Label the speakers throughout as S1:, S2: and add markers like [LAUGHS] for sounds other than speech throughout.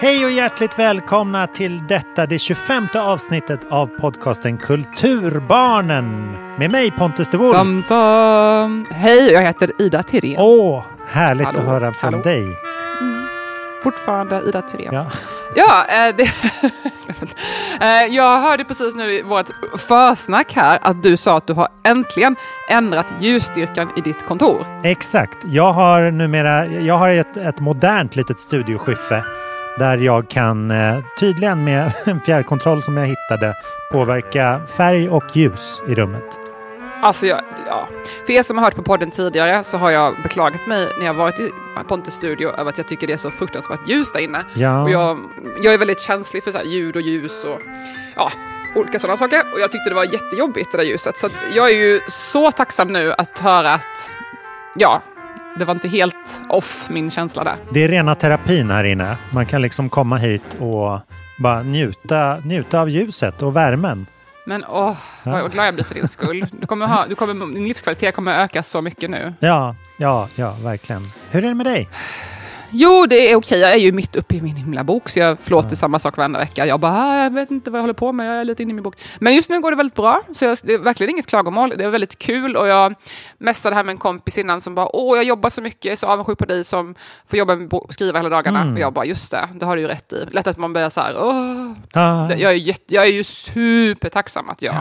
S1: Hej och hjärtligt välkomna till detta, det 25 avsnittet av podcasten Kulturbarnen. Med mig Pontus de Wolf.
S2: Dum, dum. Hej, jag heter Ida Tirén.
S1: Åh, härligt
S2: Hallå,
S1: att höra från
S2: hallå.
S1: dig.
S2: Fortfarande Ida Tirén.
S1: Ja.
S2: Ja, eh, det, [LAUGHS] eh, jag hörde precis nu i vårt försnack här att du sa att du har äntligen ändrat ljusstyrkan i ditt kontor.
S1: Exakt. Jag har numera jag har ett, ett modernt litet studioskiffe där jag kan eh, tydligen med [LAUGHS] en fjärrkontroll som jag hittade påverka färg och ljus i rummet.
S2: Alltså, jag, ja. För er som har hört på podden tidigare så har jag beklagat mig när jag varit i Pontus studio över att jag tycker det är så fruktansvärt ljust där inne.
S1: Ja.
S2: Och jag, jag är väldigt känslig för så ljud och ljus och ja, olika sådana saker. Och jag tyckte det var jättejobbigt det där ljuset. Så jag är ju så tacksam nu att höra att, ja, det var inte helt off min känsla där.
S1: Det är rena terapin här inne. Man kan liksom komma hit och bara njuta, njuta av ljuset och värmen.
S2: Men åh, vad glad jag blir för din skull. Du kommer ha, du kommer, din livskvalitet kommer öka så mycket nu.
S1: Ja, ja, ja, verkligen. Hur är det med dig?
S2: Jo, det är okej. Jag är ju mitt uppe i min himla bok, så jag förlåter samma sak varenda vecka. Jag bara, "Ah, jag vet inte vad jag håller på med, jag är lite inne i min bok. Men just nu går det väldigt bra, så jag, det är verkligen inget klagomål. Det är väldigt kul och jag mässade här med en kompis innan som bara, åh, jag jobbar så mycket, så avundsjuk på dig som får jobba med bo- skriva hela dagarna. Och jag bara, just det, det har du ju rätt i. Lätt att man börjar så här, åh.
S1: Ah,
S2: Jag är, jätte, jag är ju supertacksam att jag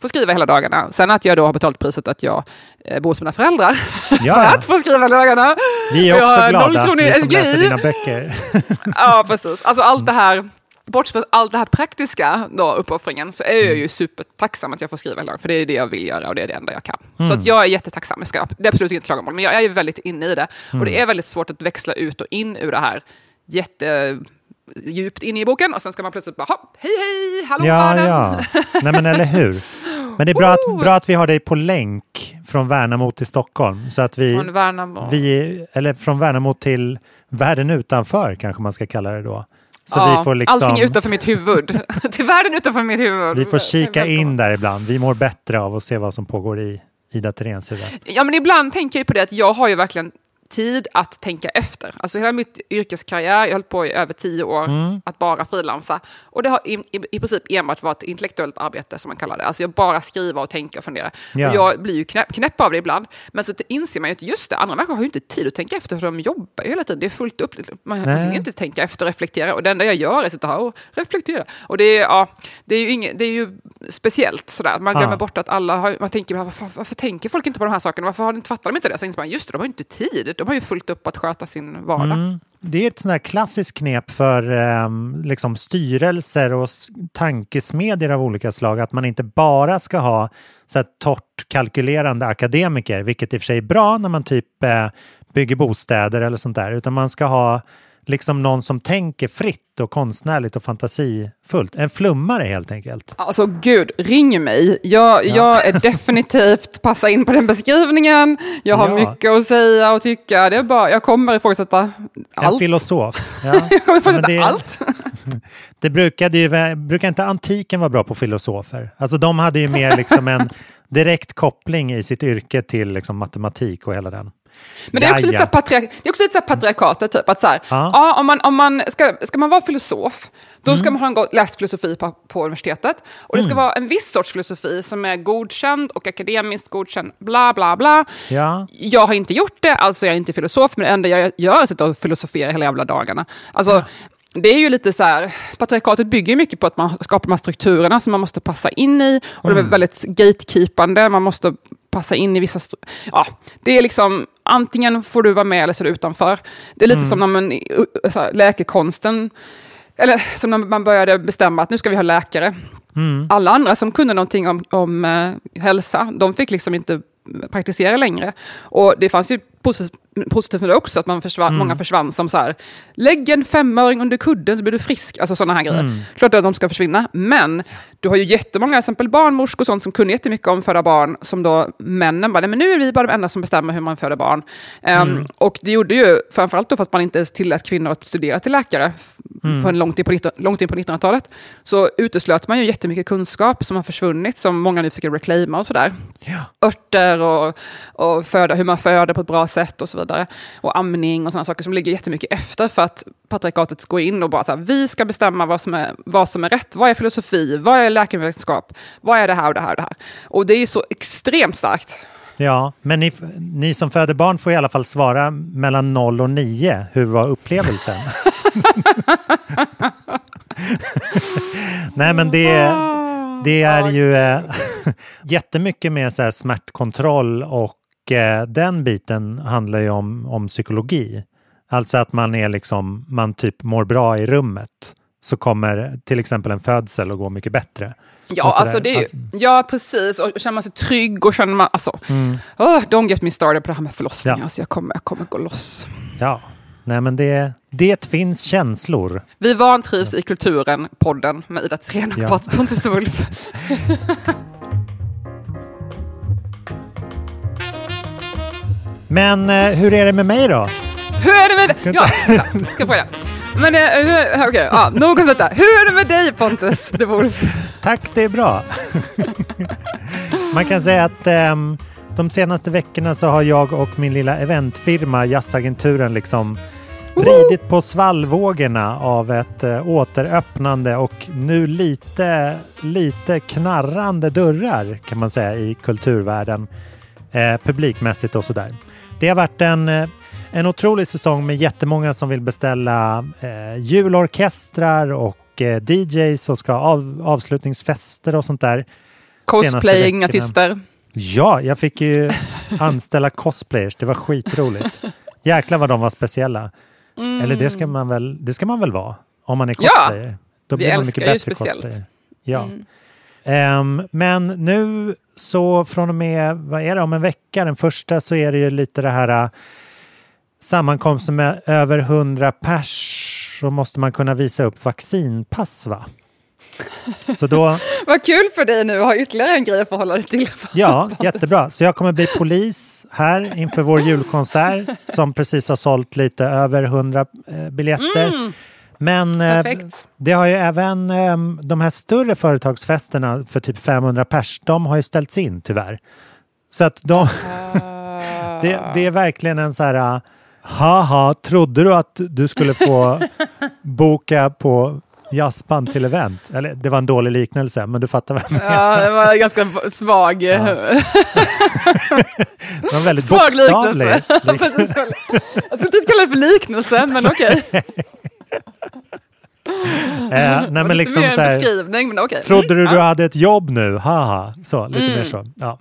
S2: får skriva hela dagarna. Sen att jag då har betalt priset att jag eh, bor hos mina föräldrar [LAUGHS] för
S1: ja,
S2: att få skriva hela dagarna.
S1: Vi är också glada, vi som läser dina böcker. [LAUGHS]
S2: Ja, precis. Alltså allt det här, bortsett från allt det här praktiska då, uppoffringen, så är jag
S1: Mm.
S2: ju supertacksam att jag får skriva hela dagen, för det är det jag vill göra och det är det enda jag kan.
S1: Mm.
S2: Så att jag är jättetacksam. Jag ska, det är absolut inget klagomål, men jag är ju väldigt inne i det. Och
S1: Mm.
S2: det är väldigt svårt att växla ut och in ur det här jätte djupt inne i boken och sen ska man plötsligt bara, "Ha, hej hej, hallå
S1: Ja,
S2: världen."
S1: ja. Nej, men eller hur. [LAUGHS] Men det är bra att, bra att vi har dig på länk från Värnamo till Stockholm. Så att vi,
S2: Från Värnamo.
S1: vi, eller från Värnamo till världen utanför kanske man ska kalla det då. Så
S2: ja,
S1: vi får liksom,
S2: Allting utanför mitt huvud. [LAUGHS] Till världen utanför mitt huvud.
S1: vi får kika in där ibland. Vi mår bättre av att se vad som pågår i Ida Théréns huvud.
S2: Ja, men ibland tänker jag på det att jag har ju verkligen tid att tänka efter. Alltså hela mitt yrkeskarriär, jag höll på i över tio år
S1: Mm.
S2: att bara frilansa. Och det har i, i, i princip enbart varit intellektuellt arbete som man kallar det. Alltså jag bara skriva och tänka och fundera.
S1: Ja.
S2: Och jag blir ju knäpp, knäpp av det ibland. Men så inser man ju att just det, andra människor har ju inte tid att tänka efter för de jobbar ju hela tiden. Det är fullt upp. Man
S1: Nej.
S2: hinner inte tänka efter och reflektera. Och det enda jag gör är att sitta här och reflektera. Och det är, ja, det är ju, inget, det är ju speciellt sådär. Man glömmer
S1: Ja.
S2: bort att alla har, man tänker, varför, varför tänker folk inte på de här sakerna? Varför har de inte, fattar de inte det? Så inser man, just det, de har ju inte tid. De har ju fullt upp att sköta sin vardag.
S1: Mm. Det är ett sånt här klassiskt knep för ehm, liksom styrelser och tankesmedier tankesmedjor av olika slag att man inte bara ska ha så här torrt kalkylerande akademiker, vilket i och för sig är bra när man typ eh, bygger bostäder eller sånt där, utan man ska ha liksom någon som tänker fritt och konstnärligt och fantasifullt. En flummare helt enkelt.
S2: Alltså gud, ring mig. Jag, jag är [LAUGHS] definitivt passa in på den beskrivningen. Jag har
S1: Ja.
S2: mycket att säga och tycka. Det är bara, jag kommer ifrågasätta
S1: En
S2: allt.
S1: filosof. [LAUGHS] Ja.
S2: Jag kommer ifrågasätta
S1: det-
S2: allt. [LAUGHS]
S1: Det brukade ju, brukar inte antiken vara bra på filosofer? Alltså de hade ju mer liksom en direkt koppling i sitt yrke till liksom matematik och hela den.
S2: Men det är också lite, så
S1: Jaja.
S2: patriark, det är också lite så patriarkatet, typ att så här,
S1: Ja.
S2: ja. om man, om man ska, ska man vara filosof, då
S1: Mm.
S2: ska man ha läst filosofi på, på universitetet. Och det ska vara en viss sorts filosofi som är godkänd och akademiskt godkänd, bla bla bla.
S1: Ja,
S2: Jag har inte gjort det, alltså jag är inte filosof, men det enda jag gör är att sitta och filosofera hela jävla dagarna. Alltså, det är ju lite så här, patriarkatet bygger mycket på att man skapar de här strukturerna som man måste passa in i. Och det är väldigt gatekeepande, man måste passa in i vissa... Ja, det är liksom, antingen får du vara med eller så är du utanför. Det är lite som när man, så här, läkekonsten, eller som när man började bestämma att nu ska vi ha läkare. Alla andra som kunde någonting om, om eh, hälsa, de fick liksom inte praktisera längre. Och det fanns ju positivt med det också, att man försvann, många försvann som så här, lägg en femöring under kudden så blir du frisk. Alltså sådana här grejer. Klart att de ska försvinna, men du har ju jättemånga, exempel barnmorskor och sånt som kunde jättemycket om föda barn, som då männen bara, nej men nu är vi bara de enda som bestämmer hur man föder barn. Ehm, Och det gjorde ju, framförallt då för att man inte ens tillät kvinnor att studera till läkare, f- för en långt in på 19 långt in på 1900-talet, så uteslöt man ju jättemycket kunskap som har försvunnit, som många nu försöker reclaima och sådär. Örter och, och föda, hur man föder på ett bra sätt och så vidare. Och amning och sådana saker som ligger jättemycket efter för att patriarkatet går in och bara så här, vi ska bestämma vad som, är, vad som är rätt. Vad är filosofi? Vad är läkarvetenskap? Vad är det här och det här och det här? Och det är ju så extremt starkt.
S1: Ja, men ni, ni som föder barn får i alla fall svara mellan 0 och 9. Hur var upplevelsen? [LAUGHS] Nej, men det, det är ju äh, [LAUGHS] jättemycket med så här smärtkontroll och eh, den biten handlar ju om, om psykologi. Alltså att man är liksom, man typ mår bra i rummet. Så kommer till exempel en födsel att gå mycket bättre.
S2: Ja, alltså det är
S1: Alltså-
S2: ja, precis. Och känner man sig trygg och känner man... Alltså, oh, don't get me started på det här med förlossningar.
S1: Ja.
S2: Alltså, jag, kommer, jag kommer gå loss.
S1: Ja, nej men det, det finns känslor.
S2: Vi vantrivs i kulturen, podden med Ida Thyrén och
S1: Ja.
S2: Patrik Pontus [LAUGHS]
S1: Men eh, hur är det med mig då?
S2: Hur är det med dig? [LAUGHS] Ja, vänta, ska fråga. Men eh, hur, okej, ja, nog om detta. Hur är det med dig Pontus de Wulf?
S1: Tack, det är bra. Man kan säga att ehm, de senaste veckorna så har jag och min lilla eventfirma Jazzagenturen liksom ridit på svallvågorna av ett eh, återöppnande och nu lite, lite knarrande dörrar kan man säga i kulturvärlden eh, publikmässigt och sådär. Det har varit en, eh, en otrolig säsong med jättemånga som vill beställa eh, julorkestrar och eh, DJs och ska av, avslutningsfester och sånt där.
S2: Cosplaying
S1: veckorna.
S2: artister.
S1: Ja, jag fick ju anställa cosplayers. Det var skitroligt. Jäklar vad de var speciella. Eller det ska man väl, det ska man väl vara om man är
S2: Ja,
S1: cosplayer. Då
S2: vi
S1: blir man
S2: älskar
S1: mycket
S2: ju
S1: bättre
S2: speciellt.
S1: cosplayer. Ja. Ehm, men nu så från och med, vad är det, om en vecka, den första så är det ju lite det här äh, sammankomsten med över 100 pers så måste man kunna visa upp vaccinpass va? Så då, [LAUGHS]
S2: Vad kul för dig nu att ha ytterligare en grej att förhålla dig till.
S1: ja, [LAUGHS] jättebra. Så jag kommer bli polis här inför vår julkonsert som precis har sålt lite över 100 eh, biljetter. Men eh,
S2: Perfekt.
S1: det har ju även eh, de här större företagsfesterna för typ 500 pers, de har ju ställts in tyvärr. Så att de, [LAUGHS] det, det är verkligen en så här, uh, haha, trodde du att du skulle få [LAUGHS] boka på jazzband till event? Eller det var en dålig liknelse, men du fattar vad jag menar.
S2: Ja, det var ganska svag. [LAUGHS]
S1: Det var väldigt
S2: Svag
S1: bokstavlig.
S2: liknelse. Jag skulle typ kalla det för liknelse, men okej.
S1: Eh, nej, men liksom
S2: mer
S1: så här,
S2: beskrivning, men okej.
S1: Trodde du
S2: Mm,
S1: du
S2: ja.
S1: hade ett jobb nu? Haha. Så, lite
S2: Mm.
S1: mer så. Ja.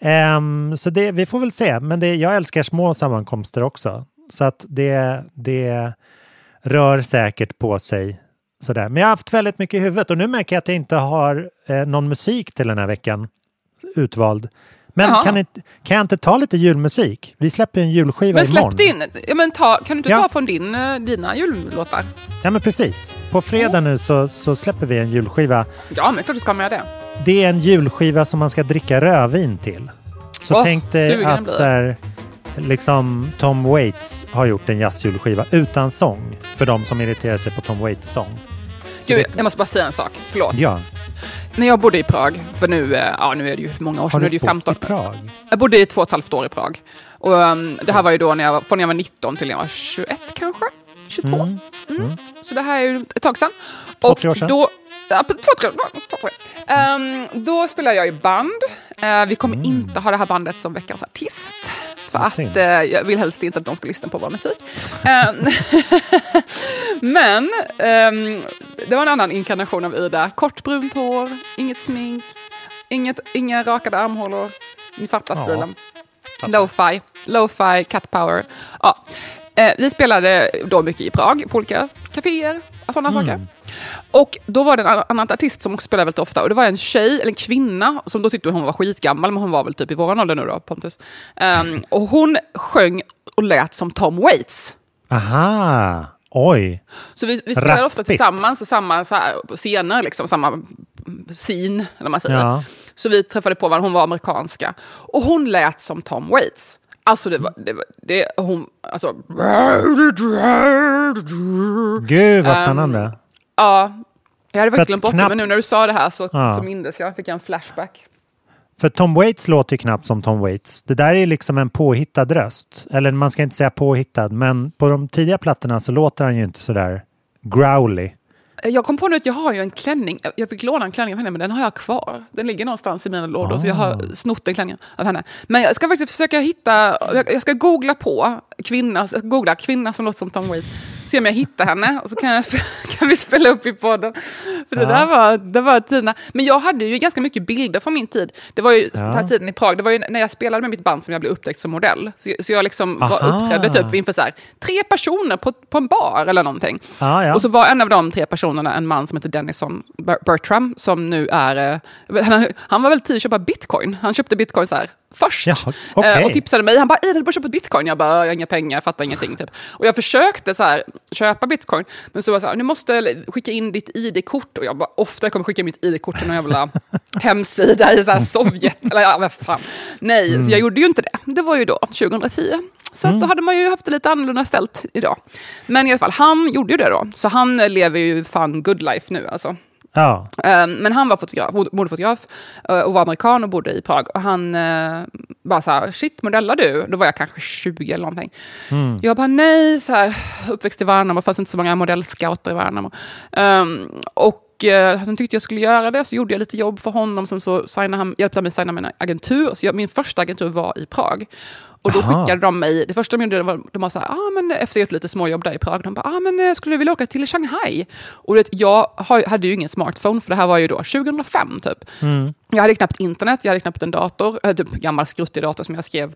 S1: Ehm, så det, vi får väl se. Men det, jag älskar små sammankomster också. Så att det, det rör säkert på sig. Sådär. Men jag har haft väldigt mycket i huvudet och nu märker jag att jag inte har eh, någon musik till den här veckan utvald. Men
S2: Jaha.
S1: kan, inte, kan jag inte ta lite julmusik? Vi släpper en julskiva
S2: Men
S1: imorgon.
S2: släpp din. Ja, men ta, kan du inte
S1: Ja.
S2: ta från din, eh, dina jullåtar?
S1: Ja men precis. På fredag nu så, så släpper vi en julskiva.
S2: Ja, men klart du ska med det.
S1: Det är en julskiva som man ska dricka rödvin till. Så
S2: Åh,
S1: tänk dig att så här, liksom Tom Waits har gjort en jazzjulskiva utan sång. För de som irriterar sig på Tom Waits sång. Så
S2: Gud,
S1: det-
S2: jag måste bara säga en sak. Förlåt.
S1: Ja,
S2: När jag bodde i Prag, för nu, eh, ja, nu är det ju många år
S1: har
S2: sedan, nu är
S1: du
S2: det ju
S1: bott
S2: 15.
S1: i Prag?
S2: Jag bodde i två och ett halvt år i Prag. Och um, det här var ju då när jag, från när jag var 19 till när jag var 21 kanske? 22?
S1: Mm.
S2: Mm. Så det här är ju ett tag sedan.
S1: Två,
S2: och
S1: tre år sedan.
S2: Då, ja, två, tre, två, tre. Ehm, då spelade jag i band. Eh, vi kommer
S1: Mm.
S2: inte ha det här bandet som veckans artist. För att eh, jag vill helst inte att de ska lyssna på vår musik. Ehm, [LAUGHS] Men ehm, det var en annan inkarnation av Ida. Kort brunt hår, inget smink, inget, inga rakade armhålor. Ni fattar
S1: Ja.
S2: stilen. Lo-fi, lo-fi, cat power. Ja. Eh, vi spelade då mycket i Prag, på olika kaféer och sådana saker. Och då var det en annan artist som också spelade väldigt ofta. Och det var en tjej, eller en kvinna, som då tyckte hon var skitgammal, men hon var väl typ i våran ålder nu då, Pontus. Ehm, och hon sjöng och lät som Tom Waits.
S1: Aha, oj.
S2: Så vi, vi ofta
S1: Raspigt.
S2: tillsammans, i samma så här, scener, liksom, samma eller man säger.
S1: Ja.
S2: Så vi träffade på varandra, hon var amerikanska. Och hon lät som Tom Waits. Alltså det var, det, var, det hon, alltså...
S1: Gud vad
S2: Ehm,
S1: spännande.
S2: Ja, jag hade faktiskt glömt bort det,
S1: knapp-
S2: men nu när du sa det här så,
S1: Ja.
S2: så mindes jag, fick jag en flashback.
S1: För Tom Waits låter ju knappt som Tom Waits. Det där är liksom en påhittad röst. Eller man ska inte säga påhittad, men på de tidiga plattorna så låter han ju inte sådär growly.
S2: Jag kom på nu att jag har ju en klänning, jag fick låna en klänning av henne, men den har jag kvar. Den ligger någonstans i mina lådor, så jag
S1: Ah.
S2: har snott den klänningen av henne. Men jag ska faktiskt försöka hitta, jag jag ska googla på kvinna, jag ska googla kvinna som låter som Tom Waits, se om jag hittar henne, och så kan, jag, [LAUGHS] kan vi spela upp i podden. För det
S1: Ja.
S2: där var, det var tiderna. Men jag hade ju ganska mycket bilder från min tid. Det var ju den här
S1: Ja.
S2: tiden i Prag, det var ju när jag spelade med mitt band som jag blev upptäckt som modell. Så, så jag liksom var uppträdde typ inför så här, tre personer på, på en bar eller någonting.
S1: Ja, ja.
S2: Och så var en av de tre personerna en man som heter Dennison Ber- Bertram, som nu är... eh, [LAUGHS] Han, han var väldigt tidig att köpa bitcoin. Han köpte bitcoin så här först.
S1: Ja, okej.
S2: Eh, och tipsade mig. Han bara, Ida, du borde köpa bitcoin. Jag bara, jag har inga pengar, jag fattar ingenting. Typ. Och jag försökte så här, köpa bitcoin, men så var det så här, du måste skicka in ditt ID-kort. Och jag bara, ofta jag kommer skicka mitt ID-kort till någon jävla [LAUGHS] hemsida i så här Sovjet. Eller ja, vad fan. Nej,
S1: Mm.
S2: så jag gjorde ju inte det. Det var ju då 2010. Så att då hade man ju haft det lite annorlunda ställt idag. Men i alla fall, han gjorde ju det då. Så han lever ju fan good life nu alltså.
S1: Ja,
S2: Eh, Men han var fotograf, modefotograf eh, och var amerikan och bodde i Prag. Och han eh, bara så här, shit modellar du? Då var jag kanske 20 eller någonting. Jag bara nej, så här, uppväxt i Värnamo, fanns inte så många modellscouter i Värnamo. Um, och eh, han tyckte jag skulle göra det, så gjorde jag lite jobb för honom. Sen så signade han, hjälpte han mig signa min agentur. Så jag, min första agentur var i Prag. Och då
S1: Aha.
S2: skickade de mig, det första de gjorde var, de var så här, ah, men efter ett lite småjobb där i Prag, de bara, ah, men eh, skulle du vilja åka till Shanghai? Och det, jag hade ju ingen smartphone, för det här var ju då 2005 typ. Jag hade knappt internet, jag hade knappt en dator, jag hade typ en gammal skruttig dator som jag skrev,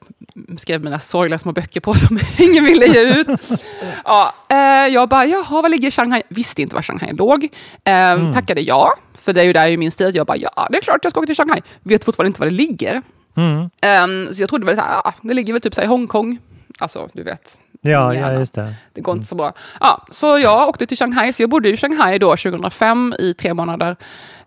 S2: skrev mina sorgliga små böcker på [LAUGHS] som ingen ville ge ut. [LAUGHS] ja, eh, jag bara, jaha, var ligger Shanghai? Visste inte var Shanghai låg. Eh, Tackade ja, för det är ju där i min stil. Jag bara, ja, det är klart jag ska åka till Shanghai. Vet fortfarande inte var det ligger. Eh, så jag trodde väl här, ja, det ligger väl typ så i Hongkong. Alltså, du vet.
S1: ja, ja just det.
S2: Det går inte så bra. Ja, så jag åkte till Shanghai, så jag bodde i Shanghai då 2005 i tre månader.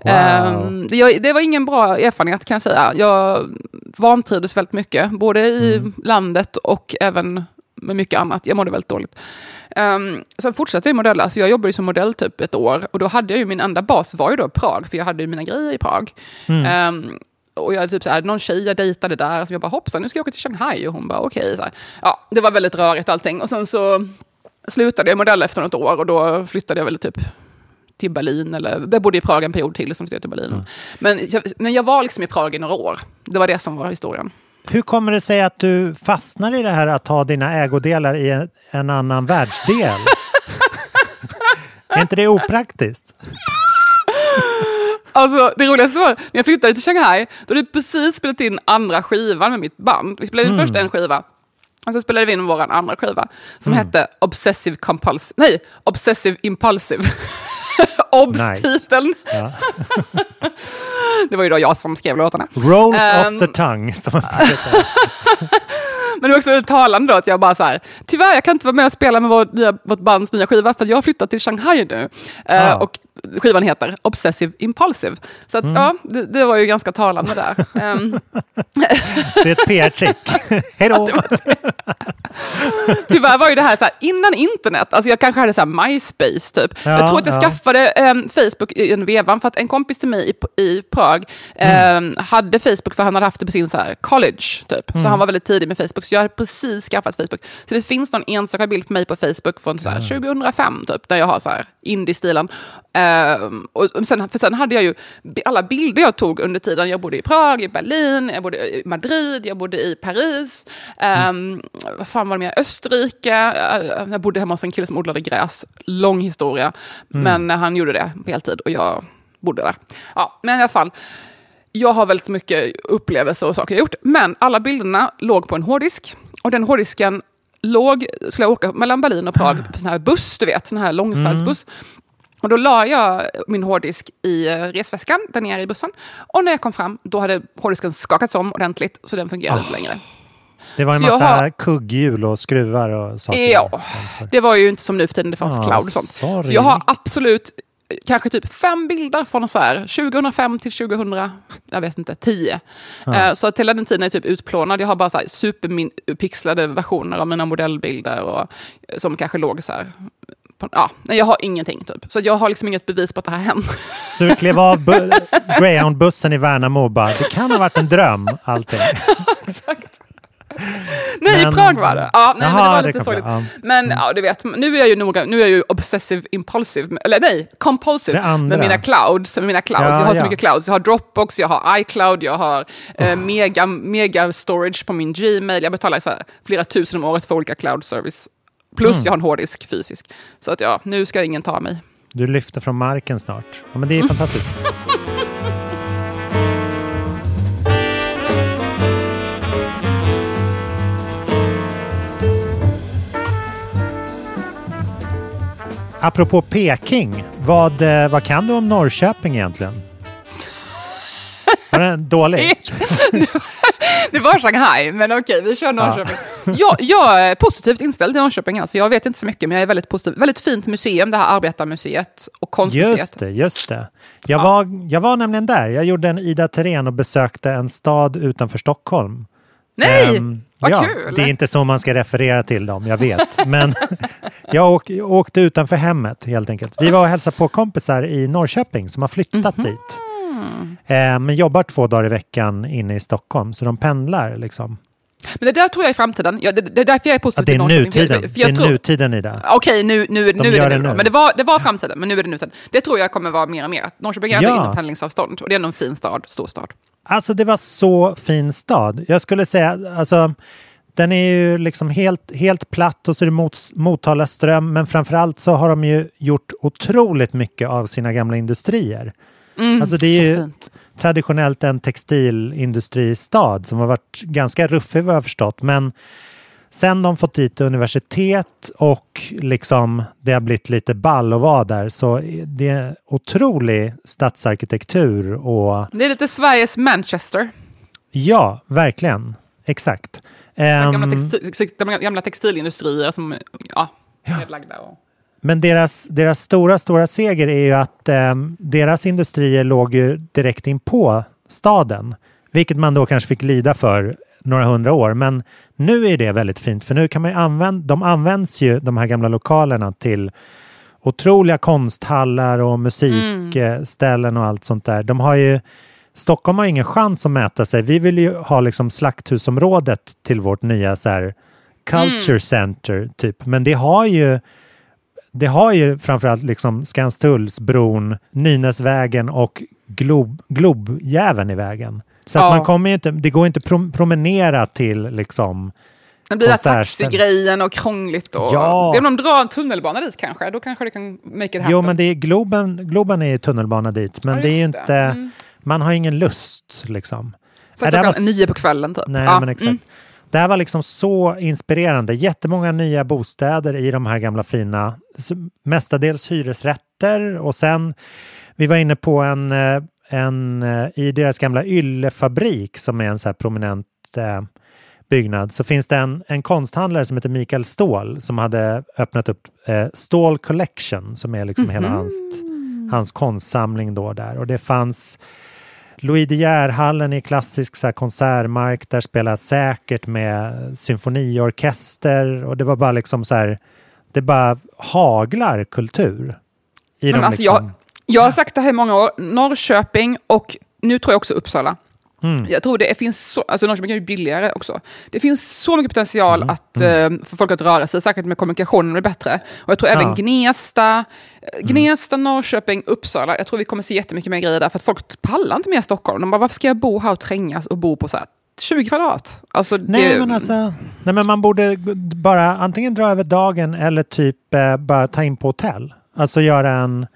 S1: Wow.
S2: Ehm, det, det var ingen bra erfarenhet kan jag säga. Jag vantrivdes väldigt mycket, både i
S1: Mm.
S2: landet och även med mycket annat. Jag mådde väldigt dåligt. Um, sen fortsatte jag modella, så jag jobbade som modell typ ett år. Och då hade jag ju min enda bas var ju då Prag, för jag hade ju mina grejer i Prag. Ehm, och jag typ så här, någon tjej jag dejtade där, som jag bara hoppsan, nu ska jag åka till Shanghai. Och hon bara okej. här. Ja, det var väldigt rörigt allting. Och sen så slutade jag modella efter något år och då flyttade jag väl typ till Berlin, eller jag bodde i Prag en period till, som flyttade till Berlin. Men, jag, men jag var liksom i Prag i några år. Det var det som var historien.
S1: Hur kommer det sig att du fastnar i det här att ha dina ägodelar i en, en annan världsdel? [LAUGHS] är inte det opraktiskt? [LAUGHS]
S2: Alltså det roligaste var när jag flyttade till Shanghai, då hade jag precis spelat in andra skivan med mitt band. Vi spelade in först en skiva, och så spelade vi in vår andra skiva, som hette Obsessive Compulsive, nej, Obsessive Impulsive. [LAUGHS] Obs-titeln.
S1: Ja. [LAUGHS]
S2: Det var ju då jag som skrev låtarna.
S1: Rolls
S2: Ehm.
S1: off the tongue. [LAUGHS]
S2: Men det var också talande då att jag bara så här, tyvärr jag kan inte vara med och spela med vår, nya, vårt bands nya skiva för jag har flyttat till Shanghai nu. Eh,
S1: Ja.
S2: och skivan heter Obsessive Impulsive. Så att, ja, det, det var ju ganska talande där. Ehm, [LAUGHS]
S1: Det är ett PR-trick. [LAUGHS] Hej då!
S2: tyvärr var ju det här, så här innan internet, alltså jag kanske hade så här MySpace typ.
S1: Ja,
S2: jag tror att jag
S1: ja.
S2: skaffade ehm, Facebook i en vevan för att en kompis till mig i, i Prag
S1: Mm.
S2: ehm, hade Facebook för han hade haft det på sin så här college typ. Så han var väldigt tidig med Facebook. Så jag hade precis skaffat Facebook. Så det finns någon enstaka bild på mig på Facebook från så här 2005, typ, där jag har så här indie-stilen. Ehm, och sen, för sen hade jag ju alla bilder jag tog under tiden. Jag bodde i Prag, i Berlin, jag bodde i Madrid, jag bodde i Paris. Um, vad fan var det mer? Österrike. Uh, jag bodde hemma hos en kille som odlade gräs. Lång historia. Men han gjorde det på heltid och jag bodde där. Ja, men i alla fall. Jag har väldigt mycket upplevelser och saker jag gjort. Men alla bilderna låg på en hårddisk. Och den hårddisken låg, skulle jag åka mellan Berlin och Prag på sån här buss, du vet, sån här långfärdsbuss. Och då la jag min hårddisk i eh, resväskan där nere i bussen. Och när jag kom fram, då hade hårddisken skakats om ordentligt, så den fungerade inte längre.
S1: Det var en
S2: Så
S1: massa
S2: har-
S1: kugghjul och skruvar och saker.
S2: Ja, det var ju inte som nu för tiden, det fanns
S1: Ah,
S2: cloud och sånt.
S1: sorry.
S2: Så jag har absolut kanske typ fem bilder från så här 2005 till 2000, jag vet inte, 10. Eh, Så att hela den tiden är typ utplånad. Jag har bara så här superpixlade versioner av mina modellbilder och, eh, som kanske låg så här. På, ja, jag har ingenting typ. Så jag har liksom inget bevis på att det här hänt.
S1: Så du klev av bu- [LAUGHS] Greyhound-bussen i Värnamo och bara, det kan ha varit en dröm allting. [LAUGHS] [LAUGHS]
S2: Nej,
S1: Men-
S2: i Prag var det. Ja, nej, men det var
S1: det
S2: lite
S1: kom
S2: sorgligt.
S1: ja.
S2: Men ja, du vet, nu är jag ju noga, nu är jag ju obsessive impulsive, eller nej, compulsive
S1: Det
S2: med mina clouds. Med mina clouds.
S1: Ja,
S2: jag har så
S1: ja.
S2: mycket clouds. Jag har Dropbox, jag har iCloud, jag har eh, mega, mega storage på min Gmail. Jag betalar så här, flera tusen om året för olika cloud service. Plus
S1: Mm.
S2: jag har en hårddisk fysisk. Så att ja, nu ska ingen ta mig.
S1: Du lyfter från marken snart. Ja, men det är
S2: Mm. [LAUGHS]
S1: fantastiskt. Apropå Peking, vad, eh, vad kan du om Norrköping egentligen? Var den [LAUGHS] dålig? [LAUGHS]
S2: Det var Shanghai, men okej, vi kör Norrköping. Jag, jag är positivt inställd till Norrköping, alltså. jag vet inte så mycket, men jag är väldigt positiv. Väldigt fint museum, det här Arbetarmuseet och Konstmuseet.
S1: Just det, just det. Jag, var, jag var nämligen där. Jag gjorde en Ida Thirén och besökte en stad utanför Stockholm.
S2: Nej,
S1: Ehm,
S2: vad
S1: ja,
S2: kul!
S1: Det är inte så man ska referera till dem, jag vet. [LAUGHS] Men [LAUGHS] jag åk, åkte utanför hemmet helt enkelt. Vi var och hälsade på kompisar i Norrköping som har flyttat
S2: Mhm.
S1: dit. Eh, men jobbar två dagar i veckan inne i Stockholm, så de pendlar liksom.
S2: Men det där tror jag är framtiden. Ja, det, det är därför jag är positiv
S1: Att det är.
S2: För-
S1: nutiden.
S2: För, för
S1: Det är
S2: tror,
S1: nutiden i det.
S2: Okej, nu, nu, nu är det nu.
S1: nu.
S2: Men det var, det var framtiden, men nu är det nutiden. Det tror jag kommer vara mer och mer. Norrköping är
S1: Ja.
S2: inom pendlingsavstånd. Och det är ändå en fin stad, stor stad.
S1: Alltså det var så fin stad. Jag skulle säga, alltså den är ju liksom helt, helt platt och så är det mot, Motala ström. Men framförallt så har de ju gjort otroligt mycket av sina gamla industrier. alltså det är
S2: Mm,
S1: ju
S2: fint.
S1: traditionellt en textilindustristad som har varit ganska ruffig vad jag förstått. Men sen de fått dit universitet och liksom det har blivit lite ball att vara där så det är otrolig stadsarkitektur och
S2: Det är lite Sveriges Manchester.
S1: Ja, verkligen. Exakt.
S2: Gamla,
S1: Ehm,
S2: textil, de gamla textilindustrier som ja, nedlagda. Och...
S1: men deras, deras stora, stora seger är ju att ehm, deras industrier låg ju direkt in på staden. Vilket man då kanske fick lida för några hundra år. Men nu är det väldigt fint för nu kan man ju använda, de används ju de här gamla lokalerna till otroliga konsthallar och musikställen och allt sånt där. De har ju Stockholm har ingen chans att mäta sig. Vi vill ju ha liksom slakthusområdet till vårt nya så här culture center typ. Men det har ju det har ju framförallt liksom Skanstullsbron, Nynäsvägen och Glob, Globjäveln i vägen. Så
S2: Ja.
S1: att man kommer inte, det går inte prom, promenera till liksom
S2: Det blir taxigrejen och krångligt. Och...
S1: Ja.
S2: Det är om de drar en tunnelbana dit kanske. Då kanske det kan make it happen.
S1: Jo, men det är Globen, Globen är ju tunnelbana dit, men
S2: Ja,
S1: det är inte.
S2: Mm.
S1: man har ingen lust liksom.
S2: Så
S1: här
S2: klockan
S1: var
S2: nio på kvällen typ.
S1: Nej,
S2: Ja,
S1: men exakt.
S2: mm.
S1: Det här var liksom så inspirerande. Jättemånga nya bostäder i de här gamla fina, mestadels hyresrätter och sen vi var inne på en, eh, en eh, i deras gamla Yllefabrik som är en så här prominent eh, byggnad så finns det en, en konsthandlare som heter Mikael Ståhl som hade öppnat upp eh, Ståhl Collection som är liksom hela hans, hans konstsamling då där och det fanns Louis De Geer-hallen är klassisk så här, konsertmark. Där spelar säkert med symfoniorkester och det var bara liksom så här. Det bara haglar kultur. I
S2: Men
S1: de
S2: alltså,
S1: liksom,
S2: jag, jag har sagt det här i många år. Norrköping och nu tror jag också Uppsala.
S1: Mm.
S2: Jag tror det finns så, alltså Norrköping är ju billigare också. Det finns så mycket potential
S1: Mm.
S2: att, eh, för folk att röra sig, säkert med kommunikationen blir bättre. Och jag tror även
S1: Ja.
S2: Gnesta, eh, Gnesta, Norrköping, Uppsala, jag tror vi kommer se jättemycket mer grejer där, för att folk pallar inte mer Stockholm. De bara, varför ska jag bo här och trängas och bo på så här 20 kvadrat? Alltså,
S1: Nej,
S2: det,
S1: men alltså, nej, men man borde bara antingen dra över dagen eller typ eh, bara ta in på hotell. Alltså göra en,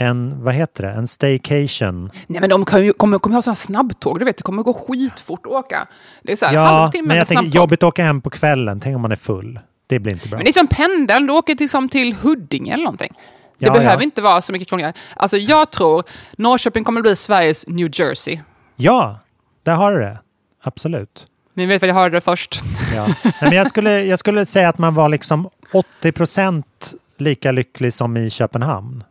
S1: en, vad heter det, en staycation.
S2: Nej men de ju, kommer, kommer ha sådana snabbtåg, du vet, det kommer gå skitfort att åka. Det är så här,
S1: Ja,
S2: halvtimme
S1: men jag tänker jobbigt att åka hem på kvällen. Tänk om man är full. Det blir inte bra.
S2: Men det är som pendeln, du åker liksom till Huddinge eller någonting. Det
S1: Ja,
S2: behöver
S1: ja.
S2: inte vara så mycket krångligare. Alltså jag tror Norrköping kommer bli Sveriges New Jersey.
S1: Ja, där har du det. Absolut.
S2: Ni vet vad jag hörde det först.
S1: Ja. Nej, men jag, skulle, jag skulle säga att man var liksom 80 procent lika lycklig som i Köpenhamn.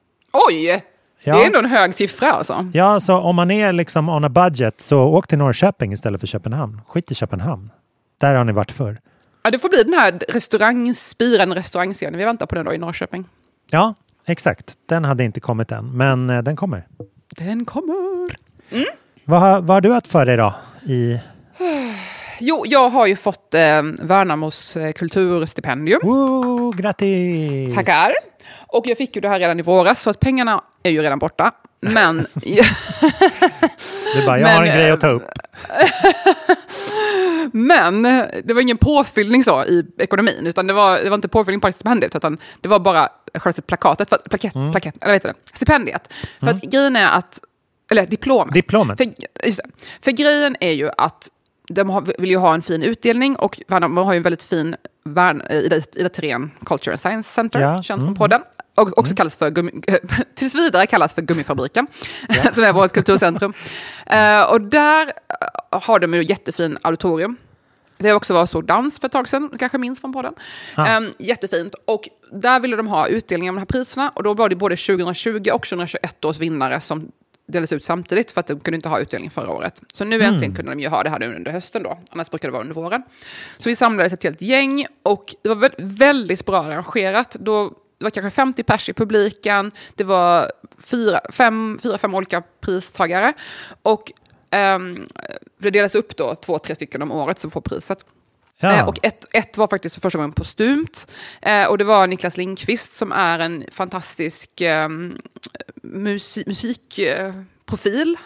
S2: Oj!
S1: Ja.
S2: Det är ändå en hög siffra alltså.
S1: Ja, så om man är liksom on a budget så åk till Norrköping istället för Köpenhamn. Skit i Köpenhamn. Där har ni varit förr.
S2: Ja, det får bli den här restaurang, spirande restaurangscenen. Vi väntar på den då i Norrköping.
S1: Ja, exakt. Den hade inte kommit än, men eh, den kommer.
S2: Den kommer.
S1: Vad har, vad har du haft för dig då? I... [SIGHS]
S2: Jo, jag har ju fått eh, Värnamos eh, kulturstipendium.
S1: Woo, grattis!
S2: Tackar. Och jag fick ju det här redan i våras, så att pengarna är ju redan borta. Men, [LAUGHS] [LAUGHS]
S1: Du bara, jag
S2: Men,
S1: har en grej att ta
S2: eh,
S1: upp. [LAUGHS]
S2: men det var ingen påfyllning så i ekonomin, utan det var, det var inte påfyllning på stipendiet, utan det var bara själva plakatet, för, plakett,
S1: Mm.
S2: plakett, eller heter det? stipendiet. För att grejen är att, eller diplomet.
S1: Diplomet.
S2: För, det. för grejen är ju att de vill ju ha en fin utdelning och Värnamo har ju en väldigt fin Värn, Ida, Ida Thirén Culture and Science Center,
S1: Ja,
S2: känt
S1: mm.
S2: från podden. Och också kallas för, gummi, [LAUGHS] tills vidare kallas för Gummifabriken, [LAUGHS] som är vårt kulturcentrum. [LAUGHS] Eh, och där eh, har de ju jättefin auditorium. Det har också varit så dans för ett tag sedan, kanske minns från podden. Ehm, jättefint. Och där ville de ha utdelning av de här priserna. Och då var det både 2020 och 2021 års vinnare som delades ut samtidigt för att de kunde inte ha utdelning förra året. Så nu äntligen kunde de ju ha det här nu under hösten då. Annars brukar det vara under våren. Så vi samlades ett helt gäng och det var vä- väldigt bra arrangerat. Då, det var kanske 50 pers i publiken. Det var fyra, fem, fyra, fem olika pristagare. Och ehm, det delas upp då två, tre stycken om året som får priset.
S1: Ja.
S2: Eh, Och ett, ett var faktiskt för första gången postumt. Eh, och det var Niklas Lindqvist som är en fantastisk eh, musi musikprofil. Eh,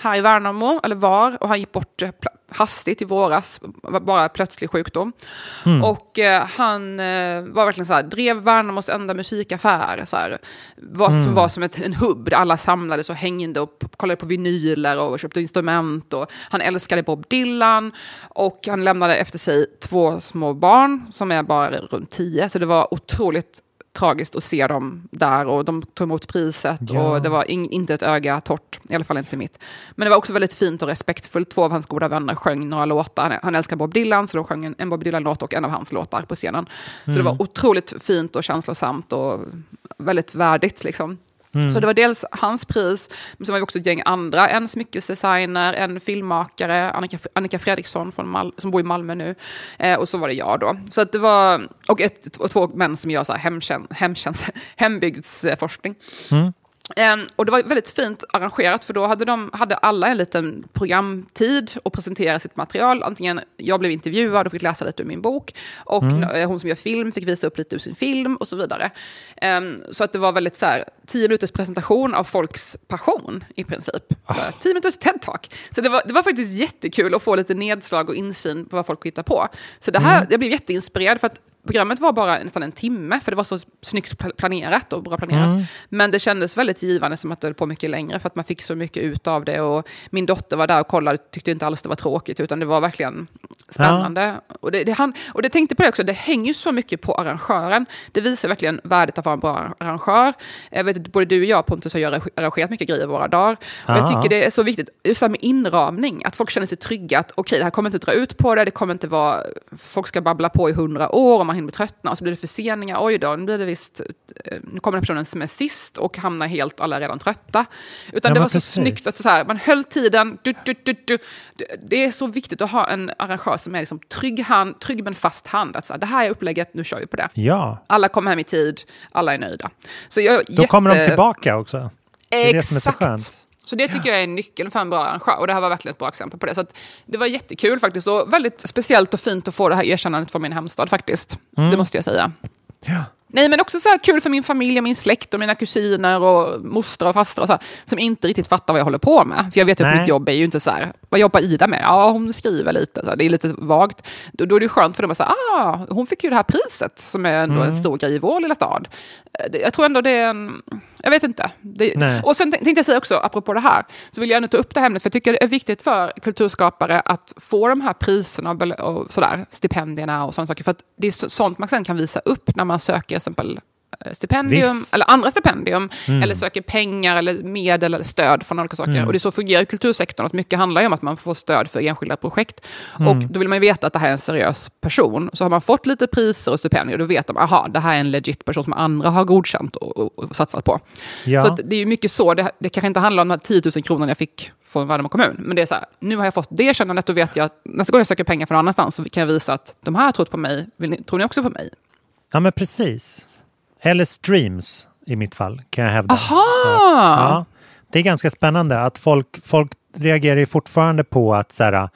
S2: Här i Värnamo, eller var, och han gick bort eh, hastigt i våras, bara plötslig sjukdom. Och eh, han eh, var verkligen så här, drev Värnamos enda musikaffär, så här, var, som var som ett, en hubb där alla samlades och hängde och kollade på vinyler och köpte instrument. Och han älskade Bob Dylan och han lämnade efter sig två små barn som är bara runt tio, så det var otroligt tragiskt att se dem där och de tog emot priset
S1: Ja.
S2: och det var in, inte ett öga torrt, i alla fall inte mitt. Men det var också väldigt fint och respektfullt. Två av hans goda vänner sjöng några låtar. Han, han älskar Bob Dylan, så de sjöng en, en Bob Dylan-låt och en av hans låtar på scenen. Så det var otroligt fint och känslosamt och väldigt värdigt. Liksom. Så det var dels hans pris, men sen var vi också ett gäng andra. En smyckesdesigner, en filmmakare, Annika, Annika Fredriksson från Mal som bor i Malmö nu. Eh, och så var det jag då. Så att det var, och, ett, och två män som gör så här hemtjänst, hemtjänst, [LAUGHS] hembygdsforskning. Ehm, och det var väldigt fint arrangerat för då hade, de, hade alla en liten programtid och presentera sitt material. Antingen jag blev intervjuad och fick läsa lite ur min bok och eh, hon som gör film fick visa upp lite ur sin film och så vidare. Ehm, så att det var väldigt så här, tio minuters presentation av folks passion i princip. Så, tio minuters TED-talk. Så det var, det var faktiskt jättekul att få lite nedslag och insyn på vad folk hittar på. Så det här, jag blev jätteinspirerad för att programmet var bara nästan en timme, för det var så snyggt pl- planerat och bra planerat. Men det kändes väldigt givande som att det höll på mycket längre, för att man fick så mycket ut av det. Och min dotter var där och kollade, tyckte inte alls det var tråkigt, utan det var verkligen spännande. Och, det, det, han, och det tänkte på det också, det hänger ju så mycket på arrangören. Det visar verkligen värdet av att vara en bra arrangör. Jag vet att både du och jag, Pontus, har arrangerat mycket grejer i våra dagar. Och jag
S1: Ja.
S2: tycker det är så viktigt, just det här med inramning, att folk känner sig trygga, att okej, det här kommer inte dra ut på det, det kommer inte vara, folk ska babbla på i hundra år och man hinner bli tröttna och så blir det förseningar, oj då, nu blir det visst, eh, nu kommer den personen som är sist och hamnar helt, alla är redan trötta. Utan
S1: Ja,
S2: det var så
S1: precis.
S2: snyggt att så här, man höll tiden, du, du, du, det är så viktigt att ha en arrangör som är liksom trygg, hand, trygg men fast hand, att så här, det här är upplägget, nu kör vi på det.
S1: Ja,
S2: Alla kommer hem i tid, alla är nöjda. Så jag,
S1: då kommer de tillbaka också. är det så
S2: Exakt. det tycker jag är nyckeln för en bra arrangör. Och det här var verkligen ett bra exempel på det. Så det var jättekul faktiskt. Och väldigt speciellt och fint att få det här erkännandet från min hemstad faktiskt. Det måste jag säga.
S1: Ja.
S2: Nej, men också så här kul för min familj och min släkt och mina kusiner och mostrar och fastrar och så här, som inte riktigt fattar vad jag håller på med. För jag vet ju att mitt jobb är ju inte så här, vad jobbar Ida med? Ja, hon skriver lite, så här, det är lite vagt. Då, då är det skönt för dem att säga, ah, hon fick ju det här priset som är ändå
S1: Mm.
S2: en stor grej i vår lilla stad. Eh, Jag tror ändå det är en, jag vet inte. Det, och sen tänk- tänkte jag säga också, apropå det här, så vill jag ändå ta upp det här ämnet, för jag tycker det är viktigt för kulturskapare att få de här priserna och, sådär, stipendierna och sådana saker, för att det är så, sånt man sen kan visa upp när man söker till exempel stipendium
S1: Visst.
S2: eller andra stipendium eller söker pengar eller medel eller stöd från olika saker. Och det är så fungerar kultursektorn, att mycket handlar ju om att man får stöd för enskilda projekt. Och då vill man ju veta att det här är en seriös person. Så har man fått lite priser och stipendier, då vet de, aha, det här är en legit person som andra har godkänt och, och, och satsat på.
S1: Ja.
S2: Så det är ju mycket så, det, det kanske inte handlar om de här 10 000 kronorna jag fick från Värnamo kommun, men det är så här, nu har jag fått det kännandet, då vet jag att nästa gång jag söker pengar från någon annanstans så kan jag visa att de här har trott på mig, ni, tror ni också på mig?
S1: ja, men precis. Eller streams i mitt fall, kan jag hävda.
S2: Aha!
S1: Så ja, det är ganska spännande att folk, folk reagerar fortfarande på att så här,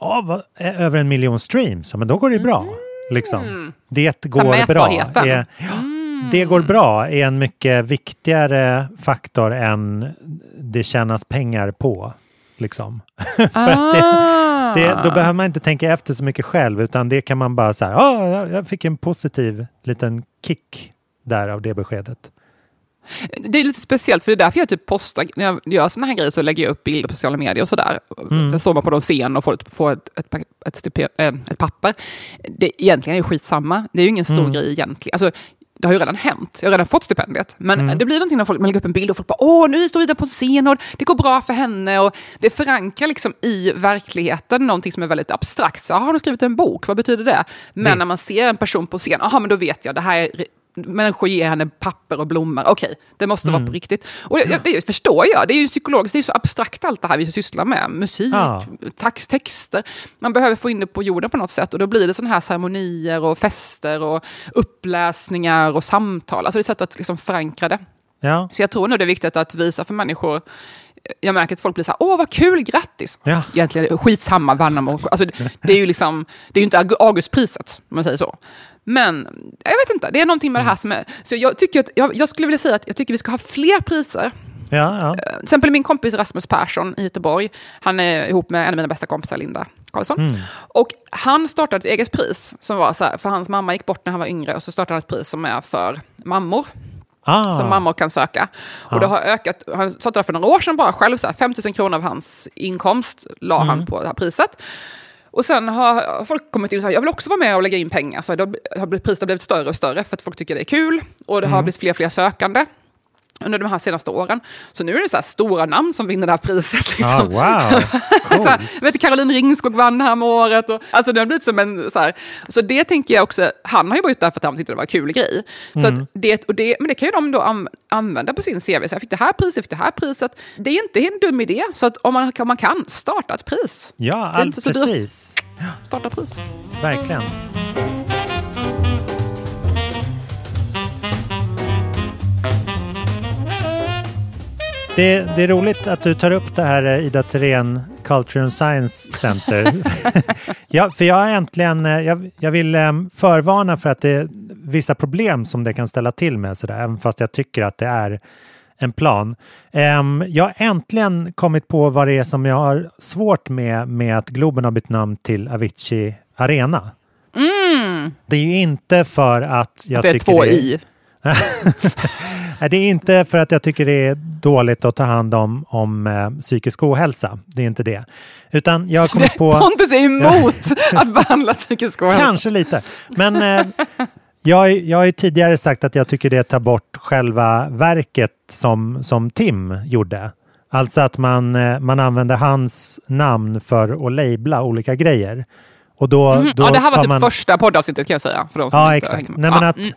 S1: "Ja, vad, är över en miljon streams, men då går det ju bra. Liksom. Det går bra. Är, det går bra är en mycket viktigare faktor än det tjänas pengar på. Liksom. [LAUGHS] Att det, det, då behöver man inte tänka efter så mycket själv utan det kan man bara säga, ja, jag- jag fick en positiv liten kick där av det beskedet.
S2: Det är lite speciellt, för det är därför jag typ postar, när jag gör såna här grejer så lägger jag upp bilder på sociala medier och sådär.
S1: Mm.
S2: Där står man på någon scen och får ett, får ett, ett, ett, stipe- äh, ett papper. Det, egentligen är det skitsamma, det är ju ingen stor
S1: Mm.
S2: grej egentligen. Alltså, det har ju redan hänt, jag har redan fått stipendiet. Men
S1: Mm.
S2: det blir någonting när folk, man lägger upp en bild och folk bara åh, nu står Ida på en scen och det går bra för henne. Och det förankrar liksom i verkligheten någonting som är väldigt abstrakt. Så, "Jaha, har du skrivit en bok? Vad betyder det? Men
S1: Visst.
S2: när man ser en person på scen, aha, men då vet jag, det här är människor ger henne papper och blommor. Okej, det måste
S1: Mm.
S2: vara på riktigt. Och det, det förstår jag. Det är ju psykologiskt, det är så abstrakt allt det här vi sysslar med. Musik,
S1: Ja.
S2: tax, texter. Man behöver få in det på jorden på något sätt. Och då blir det sådana här ceremonier och fester och uppläsningar och samtal. Alltså det är ett sätt att liksom förankra det.
S1: Ja,
S2: Så jag tror nog det är viktigt att visa för människor jag märker att folk blir så här, åh vad kul, grattis!
S1: Ja.
S2: Egentligen skitsamma, Värnamo. Alltså, det, det är ju liksom, det är ju inte Aug- Augustpriset, om man säger så. Men jag vet inte, det är någonting med det här som är... Så jag, tycker att, jag, jag skulle vilja säga att jag tycker vi ska ha fler priser.
S1: ja, ja.
S2: Till exempel min kompis Rasmus Persson i Göteborg, han är ihop med en av mina bästa kompisar, Linda Karlsson.
S1: Mm.
S2: Och han startade ett eget pris, som var så här, för hans mamma gick bort när han var yngre, och så startade han ett pris som är för mammor
S1: Ah,
S2: som mammor kan söka. Och det har ökat, han startade för några år sedan bara själv, så här, 5 000 kronor av hans inkomst la han på det här priset. Och sen har folk kommit in och sagt, jag vill också vara med och lägga in pengar. Så då har blivit- priset har blivit större och större för att folk tycker det är kul. Och det har blivit fler och fler sökande under de här senaste åren. Så nu är det så här stora namn som vinner det här priset. Liksom.
S1: ah, wow. [LAUGHS]
S2: så här, vet, Caroline Ringskog vann här med året. Och, alltså det har blivit som en... Så, här, så det tänker jag också, han har ju bara gjort det här för att han tyckte det var en kul grej. Så att det, och det, men det kan ju de då an, använda på sin CV. Så jag fick det här priset, jag fick det här priset. Det är inte en dum idé. Så att om man, om man kan, starta ett pris.
S1: Ja,
S2: Det är inte så dyrt.
S1: precis.
S2: Starta pris.
S1: Verkligen. Det, det är roligt att du tar upp det här eh, Ida Thirén Culture and Science Center. [LAUGHS] ja, för jag äntligen, eh, jag, jag vill eh, förvarna för att det är vissa problem som det kan ställa till med, sådär, även fast jag tycker att det är en plan. Ehm, jag har äntligen kommit på vad det är som jag har svårt med, med att Globen har bytt namn till Avicii Arena. Det är ju inte för att jag
S2: Att det är
S1: tycker
S2: två
S1: det är,
S2: i. [LAUGHS]
S1: Det är inte för att jag tycker det är dåligt att ta hand om, om eh, psykisk ohälsa. Det är inte det. Utan jag har kommit [LAUGHS] på...
S2: Pontus är emot [LAUGHS] att behandla psykisk ohälsa.
S1: Kanske lite. Men eh, jag, jag har ju tidigare sagt att jag tycker det tar bort själva verket som, som Tim gjorde. Alltså att man, eh, man använder hans namn för att labla olika grejer. Och då,
S2: Mhm.
S1: då
S2: Ja, det här var typ
S1: man...
S2: första poddavsnittet kan jag säga. För de som
S1: Ja,
S2: inte
S1: exakt. Nej, men att,
S2: mm.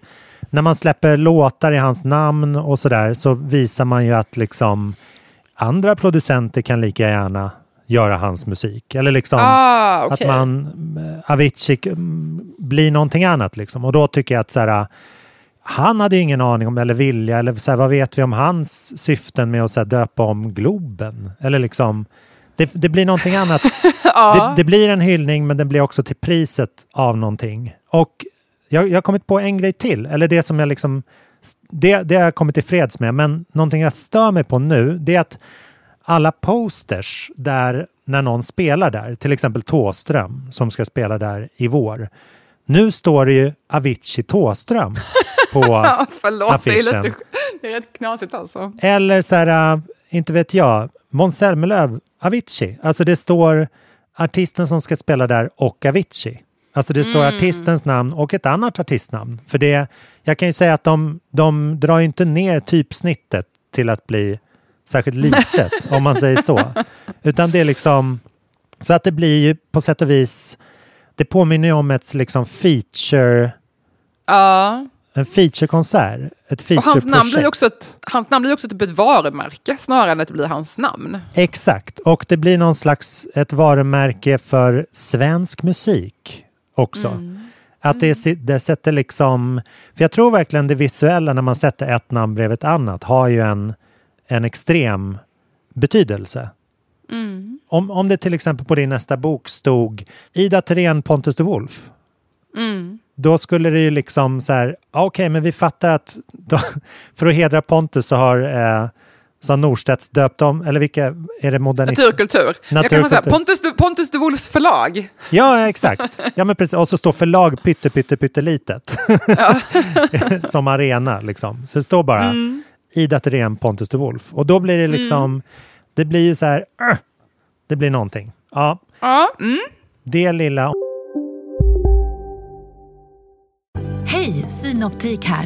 S1: När man släpper låtar i hans namn och sådär så visar man ju att liksom andra producenter kan lika gärna göra hans musik. Eller liksom
S2: Ah, okej.
S1: att man, eh, Avicii mm, blir någonting annat liksom. Och då tycker jag att så här, han hade ju ingen aning om, eller vilja, eller så här, vad vet vi om hans syften med att så här, döpa om Globen? Eller liksom, det, det blir någonting annat. [LAUGHS]
S2: Ja.
S1: det, det blir en hyllning, men den blir också till priset av någonting. Och jag, jag har kommit på en grej till, eller det som jag liksom, det, det har jag kommit till freds med, men någonting jag stör mig på nu, det är att alla posters där när någon spelar där, till exempel Tåström som ska spela där i vår. Nu står det ju Avicii Tåström [LAUGHS] på
S2: Ja, förlåt, det är,
S1: affischen.
S2: lite, det är rätt knasigt alltså.
S1: Eller så här, äh, inte vet jag, Måns Zelmerlöw, Avicii. Alltså det står artisten som ska spela där och Avicii. Alltså det står artistens namn och ett annat artistnamn. För det, jag kan ju säga att de, de drar ju inte ner typsnittet till att bli särskilt [LAUGHS] litet, om man säger så. Utan det är liksom, så att det blir ju på sätt och vis, det påminner ju om ett liksom feature,
S2: Ja,
S1: en featurekonsert. Ett
S2: och hans namn, blir
S1: featureprojekt.
S2: också ett, hans namn blir också typ ett varumärke snarare än att det blir hans namn.
S1: Exakt, och det blir någon slags ett varumärke för svensk musik också. Att det, si- det sätter liksom, för jag tror verkligen det visuella när man sätter ett namn bredvid ett annat har ju en, en extrem betydelse. Om, om det till exempel på din nästa bok stod Ida Thirén Pontus de Wolf. Då skulle det ju liksom så här, ja, okej, men vi fattar att då, [LAUGHS] för att hedra Pontus så har, eh, så har Norstedts döpt om, eller vilka är det modernister?
S2: Naturkultur. Jag kan säga. Pontus, de- Pontus de Wolfs förlag.
S1: Ja, exakt. Ja, men precis. Och så står förlag pytte, pytte, pyttelitet. [LAUGHS] Som arena liksom. Så det står bara
S2: Mm.
S1: Ida Thirén Pontus de Wolf. Och då blir det liksom, det blir ju så här, äh, det blir någonting. Ja,
S2: Ja, mm.
S1: det lilla.
S3: Hej, Synoptik här.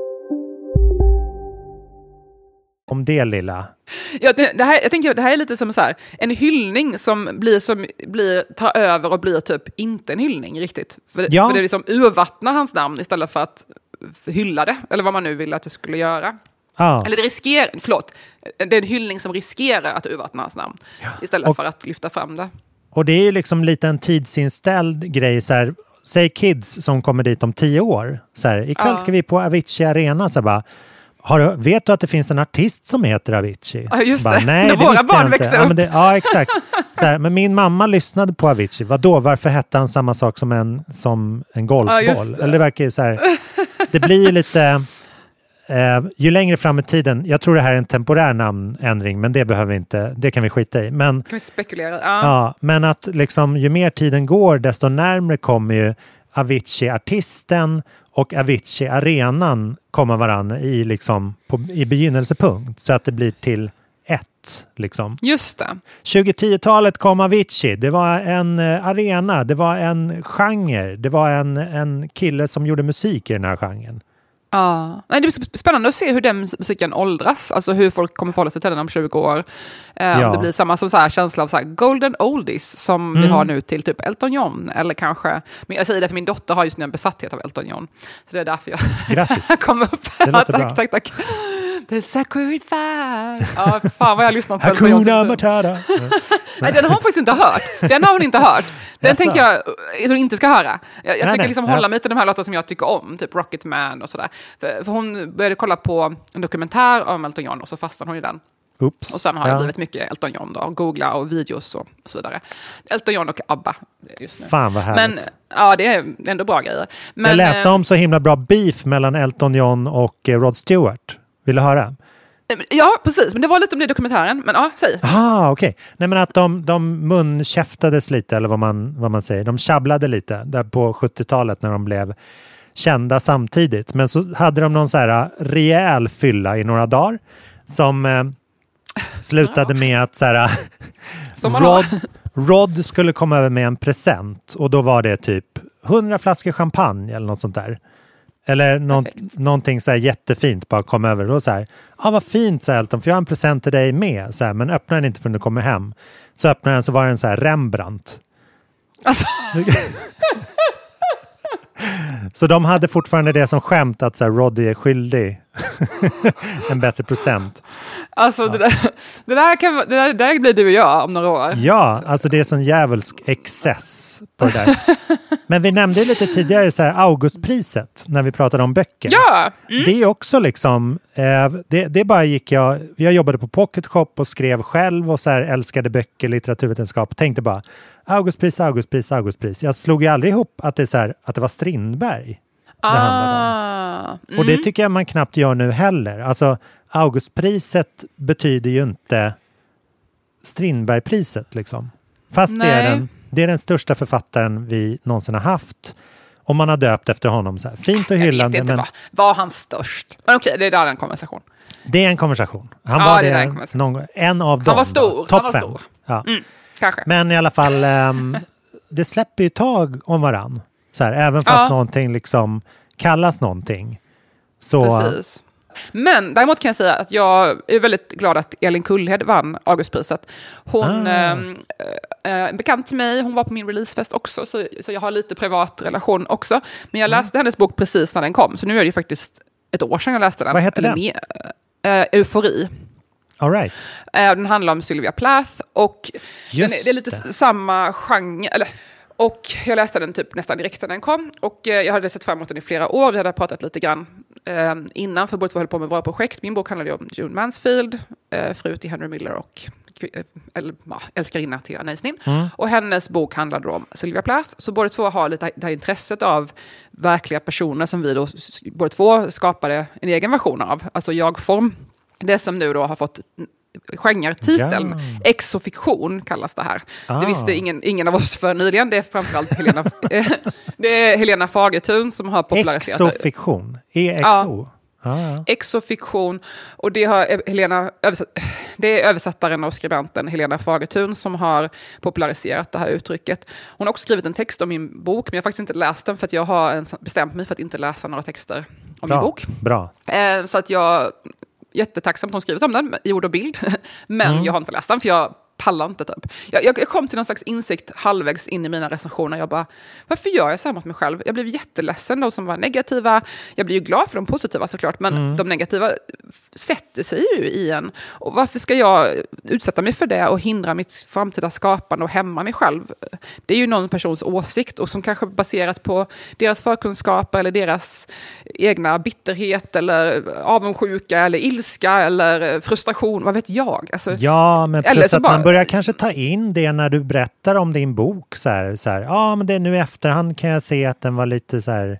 S1: Om det lilla.
S2: Ja, det, det, här, jag tänker det här är lite som så här, en hyllning som blir, som blir, tar över och blir typ inte en hyllning riktigt. För,
S1: Ja.
S2: för det liksom urvattnar hans namn istället för att hylla det, eller vad man nu vill att det skulle göra.
S1: Ja.
S2: Eller det riskerar, förlåt, det är en hyllning som riskerar att urvattna hans namn istället
S1: Och-
S2: för att lyfta fram det.
S1: Och det är ju liksom lite en tidsinställd grej så här. Säg kids som kommer dit om tio år. Så här, ikväll
S2: Ja.
S1: ska vi på Avicii Arena. Så här, bara, har du, vet du att det finns en artist som heter Avicii?
S2: Ja, just
S1: bara,
S2: det.
S1: Nej,
S2: När
S1: det [LAUGHS]
S2: våra barn växer
S1: ja,
S2: upp.
S1: men det, ja, exakt. Så här, men min mamma lyssnade på Avicii. Vadå, varför hette han samma sak som en, som en golfboll?
S2: Ja, det.
S1: Eller det verkar ju så här. Det blir ju lite... Eh, ju längre fram i tiden, jag tror det här är en temporär namnändring, men det behöver vi inte, det kan vi skita i. Men
S2: Kan vi spekulera? Ja.
S1: Ja, men att liksom ju mer tiden går desto närmre kommer ju Avicii-artisten och Avicii-arenan komma varandra i, liksom, på, i begynnelsepunkt så att det blir till ett. Liksom.
S2: Just det.
S1: 2010-talet kom Avicii. Det var en eh, arena, det var en genre, det var en, en kille som gjorde musik i den här genren.
S2: Ja. Det blir sp- spännande att se hur den mus- musiken åldras, alltså hur folk kommer förhålla sig till den om 20 år. Eh,
S1: Ja.
S2: Om det blir samma som så här, känsla av så här, golden oldies som vi
S1: Mm.
S2: har nu till typ Elton John, eller kanske, men jag säger det för min dotter har just nu en besatthet av Elton John. Så det är därför jag [LAUGHS] kom upp.
S1: Det
S2: tack,
S1: bra.
S2: tack, tack. The Ja, fan vad jag har lyssnat på.
S1: Hakuna Matata. [LAUGHS]
S2: Nej, den har hon faktiskt inte hört. Den har hon inte hört. Den tänker jag att hon inte ska höra. Jag, jag
S1: Nej,
S2: försöker
S1: nej.
S2: liksom
S1: Ja.
S2: hålla mig till de här låtarna som jag tycker om, typ Rocket Man och sådär. För, för hon började kolla på en dokumentär om Elton John och så fastnade hon i den.
S1: Oops.
S2: Och sen har
S1: Ja.
S2: det blivit mycket Elton John då, googla och videos och, och så vidare. Elton John och ABBA just nu.
S1: Fan vad härligt.
S2: Men ja, det är ändå bra grejer. Men,
S1: jag läste
S2: eh,
S1: om så himla bra beef mellan Elton John och eh, Rod Stewart. Vill du höra? [LAUGHS]
S2: Ja, precis. Men det var lite om det i dokumentären. Men ja, säg.
S1: Ah, okej. Nej, men att de, de munkäftades lite, eller vad man, vad man säger. De tjabblade lite där på 70-talet när de blev kända samtidigt. Men så hade de någon så här rejäl fylla i några dagar som eh, slutade med att så här,
S2: har.
S1: Rod, [LAUGHS] Rod skulle komma över med en present och då var det typ 100 flaskor champagne eller något sånt där. Eller nå någonting så här jättefint bara kom över. Och så här, ja ah, vad fint sa Elton, för jag har en present till dig med. Så här, men öppna den inte förrän du kommer hem. Så öppnade den så var det en så här Rembrandt.
S2: Alltså. [LAUGHS]
S1: Så de hade fortfarande det som skämt att så här, Roddy är skyldig [LAUGHS] en bättre present.
S2: Alltså det, där, det, där kan, det, där, det där blir du och jag om några år.
S1: Ja, alltså det är sån djävulsk excess på det där. [LAUGHS] Men vi nämnde lite tidigare så här Augustpriset när vi pratade om böcker.
S2: Ja! Mm.
S1: Det är också liksom, eh, det, det bara gick jag, jag jobbade på Pocket Shop och skrev själv och så här älskade böcker, litteraturvetenskap och tänkte bara Augustpris, Augustpris, Augustpris. Jag slog ju aldrig ihop att det, så här, att det var Strindberg det.
S2: Ah,
S1: Och det
S2: mm.
S1: tycker jag man knappt gör nu heller. Alltså Augustpriset betyder ju inte Strindbergpriset liksom. Fast det är, den, det är den största författaren vi någonsin har haft. Och man har döpt efter honom så här. Fint och
S2: Jag vet
S1: hyllande.
S2: inte,
S1: Men
S2: var, var han störst? Men okej, det är en konversation.
S1: det är en konversation. Han
S2: Ja,
S1: var
S2: det
S1: det,
S2: en
S1: någon, en av dem.
S2: Han var stor,
S1: Topp
S2: han var stor.
S1: Ja.
S2: Mm, kanske.
S1: Men i alla fall, ehm, [LAUGHS] det släpper ju tag om varann. Så här, även fast
S2: Ja.
S1: någonting liksom kallas någonting. Så,
S2: Precis. Men däremot kan jag säga att jag är väldigt glad att Elin Kullhed vann Augustpriset. Hon
S1: Ah.
S2: ehm, eh, är bekant till mig, hon var på min releasefest också, så, så jag har lite privat relation också. Men jag
S1: Mm.
S2: läste hennes bok precis när den kom, så nu är det ju faktiskt ett år sedan jag läste den.
S1: Vad heter den?
S2: Eh, Eufori.
S1: all right.
S2: Eh, Den handlar om Sylvia Plath och är, det är lite
S1: det.
S2: samma genre. Eller, och jag läste den typ nästan direkt när den kom. Och eh, jag hade sett fram emot den i flera år. Vi hade pratat lite grann eh, innan, för båda två höll på med våra projekt. Min bok handlade om June Mansfield, eh, fru till Henry Miller och eh, eller, ja, älskarinna till Anna Isnin.
S1: Mm.
S2: Och hennes bok handlade om Sylvia Plath. Så båda två har lite det här intresset av verkliga personer som vi då båda två skapade en egen version av. Alltså jag-form. Det som nu då har fått genretiteln.
S1: Ja.
S2: Exofiktion kallas det här.
S1: Ah.
S2: Det visste ingen, ingen av oss för nyligen. Det är framförallt Helena, [LAUGHS] eh, det är Helena Fagertun som har populariserat det.
S1: Exofiktion. EXO. Ja. Ja,
S2: Exofiktion. Och det har eh, Helena översatt, det är översättaren och skribenten Helena Fagertun som har populariserat det här uttrycket. Hon har också skrivit en text om min bok, men jag har faktiskt inte läst den för att jag har bestämt mig för att inte läsa några texter om min
S1: Bra.
S2: bok.
S1: Bra.
S2: Eh, så att jag jättetacksam att hon skrivit om den i ord och bild. [LAUGHS] Men
S1: Mm.
S2: jag har inte läst den för jag pallar inte typ. Jag, jag, kom till någon slags insikt halvvägs in i mina recensioner. Jag bara, varför gör jag så här mot mig själv? Jag blev jätteledsen de som var negativa. Jag blir ju glad för de positiva såklart, men
S1: Mm.
S2: de negativa sätter sig ju i en. Och varför ska jag utsätta mig för det och hindra mitt framtida skapande och hämma mig själv? Det är ju någon persons åsikt och som kanske baserat på deras förkunskaper eller deras egna bitterhet eller avundsjuka eller ilska eller frustration, vad vet jag? Alltså,
S1: Ja, men
S2: Eller
S1: plus
S2: så
S1: att man börjar kanske ta in det när du berättar om din bok. Så här, så här, ja, men det nu i efterhand kan jag se att den var lite så här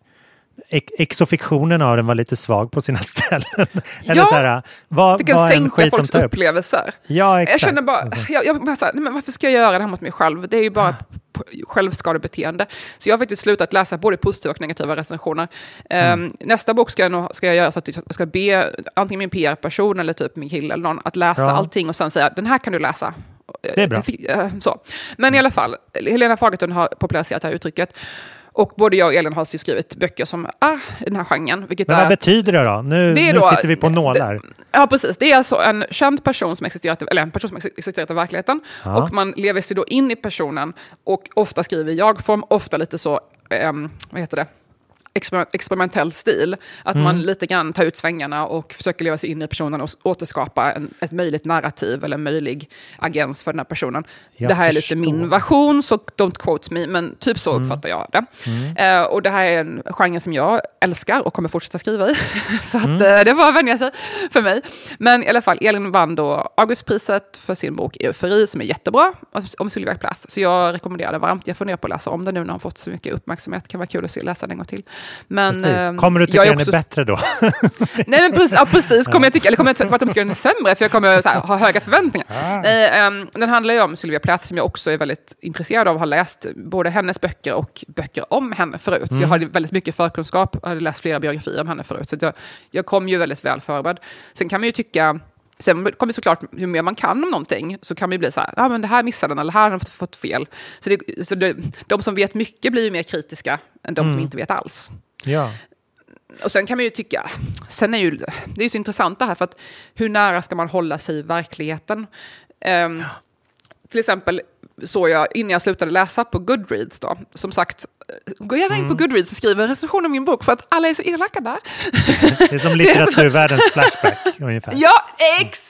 S1: ex- Exofiktionen av den var lite svag på sina [LAUGHS] ställen. Eller
S2: Ja,
S1: så här, vad,
S2: det kan
S1: vad
S2: sänka folks
S1: upp.
S2: upplevelser.
S1: Ja, exakt.
S2: Jag känner bara, jag, jag bara så här, nej, men varför ska jag göra det här mot mig själv? Det är ju bara p- självskadebeteende. Så jag har faktiskt slutat läsa både positiva och negativa recensioner.
S1: Mm.
S2: Ehm, nästa bok ska jag, nog, ska jag göra så att jag ska be antingen min PR-person eller typ min kille eller någon att läsa
S1: Bra.
S2: allting och sen säga den här kan du läsa.
S1: Det är bra.
S2: Eh, Så. Men i alla fall, Helena Fagertun har populariserat det här uttrycket. Och både jag och Elin har skrivit böcker som är den här genren. Vilket
S1: Men
S2: är
S1: vad betyder det då? Nu,
S2: Det är
S1: nu
S2: då-
S1: sitter vi på nålar.
S2: Ja, precis. Det är alltså en känd person som existerat, eller en person som ex- existerat i verkligheten.
S1: Ja.
S2: Och man lever sig då in i personen och ofta skriver i jag-form, ofta lite så, ehm, vad heter det? Exper- experimentell stil. Att
S1: Mm.
S2: man lite grann tar ut svängarna och försöker leva sig in i personen och återskapa en, ett möjligt narrativ eller en möjlig agens för den här personen.
S1: Jag
S2: det här är
S1: förstår.
S2: lite min version, så don't quote me, men typ så
S1: Mm.
S2: uppfattar jag det. Eh, och det här är en genre som jag älskar och kommer fortsätta skriva i. [LAUGHS] så att,
S1: Mm.
S2: eh, det var att vänja sig för mig. Men i alla fall, Elin vann då Augustpriset för sin bok Eufori, som är jättebra, om- om Sylvia Plath. Så jag rekommenderar det varmt. Jag funderar på att läsa om den nu när hon fått så mycket uppmärksamhet. Det kan vara kul att se, läsa den en gång till. Men, eh,
S1: Kommer du tycka
S2: jag är
S1: den
S2: också-
S1: är bättre då? [LAUGHS]
S2: Nej men precis, ja, precis. kommer jag tycka, eller kommer jag tvärtom tycka den är sämre för jag kommer här, ha höga förväntningar.
S1: Ah.
S2: Nej, ehm, den handlar ju om Sylvia Plath som jag också är väldigt intresserad av, har läst både hennes böcker och böcker om henne förut. Så jag
S1: Mm.
S2: hade väldigt mycket förkunskap, jag hade läst flera biografier om henne förut. Så jag, jag kom ju väldigt väl förberedd. Sen kan man ju tycka Sen kommer såklart, ju mer man kan om någonting så kan man ju bli så här, ja men det här missade den eller här har den fått, fått fel. Så, det, så det, de som vet mycket blir ju mer kritiska än de som
S1: Mm.
S2: inte vet alls.
S1: ja.
S2: Och sen kan man ju tycka, sen är ju, det är ju så intressant det här, för att hur nära ska man hålla sig i verkligheten? Ehm, till exempel såg jag, innan jag slutade läsa på Goodreads då, som sagt, eh, gå gärna in på
S1: Mm.
S2: Goodreads och skriv en recension om min bok, för att alla är så elaka där.
S1: Det är som [LAUGHS] litteraturvärldens Flashback [LAUGHS] ungefär.
S2: Ja, exakt!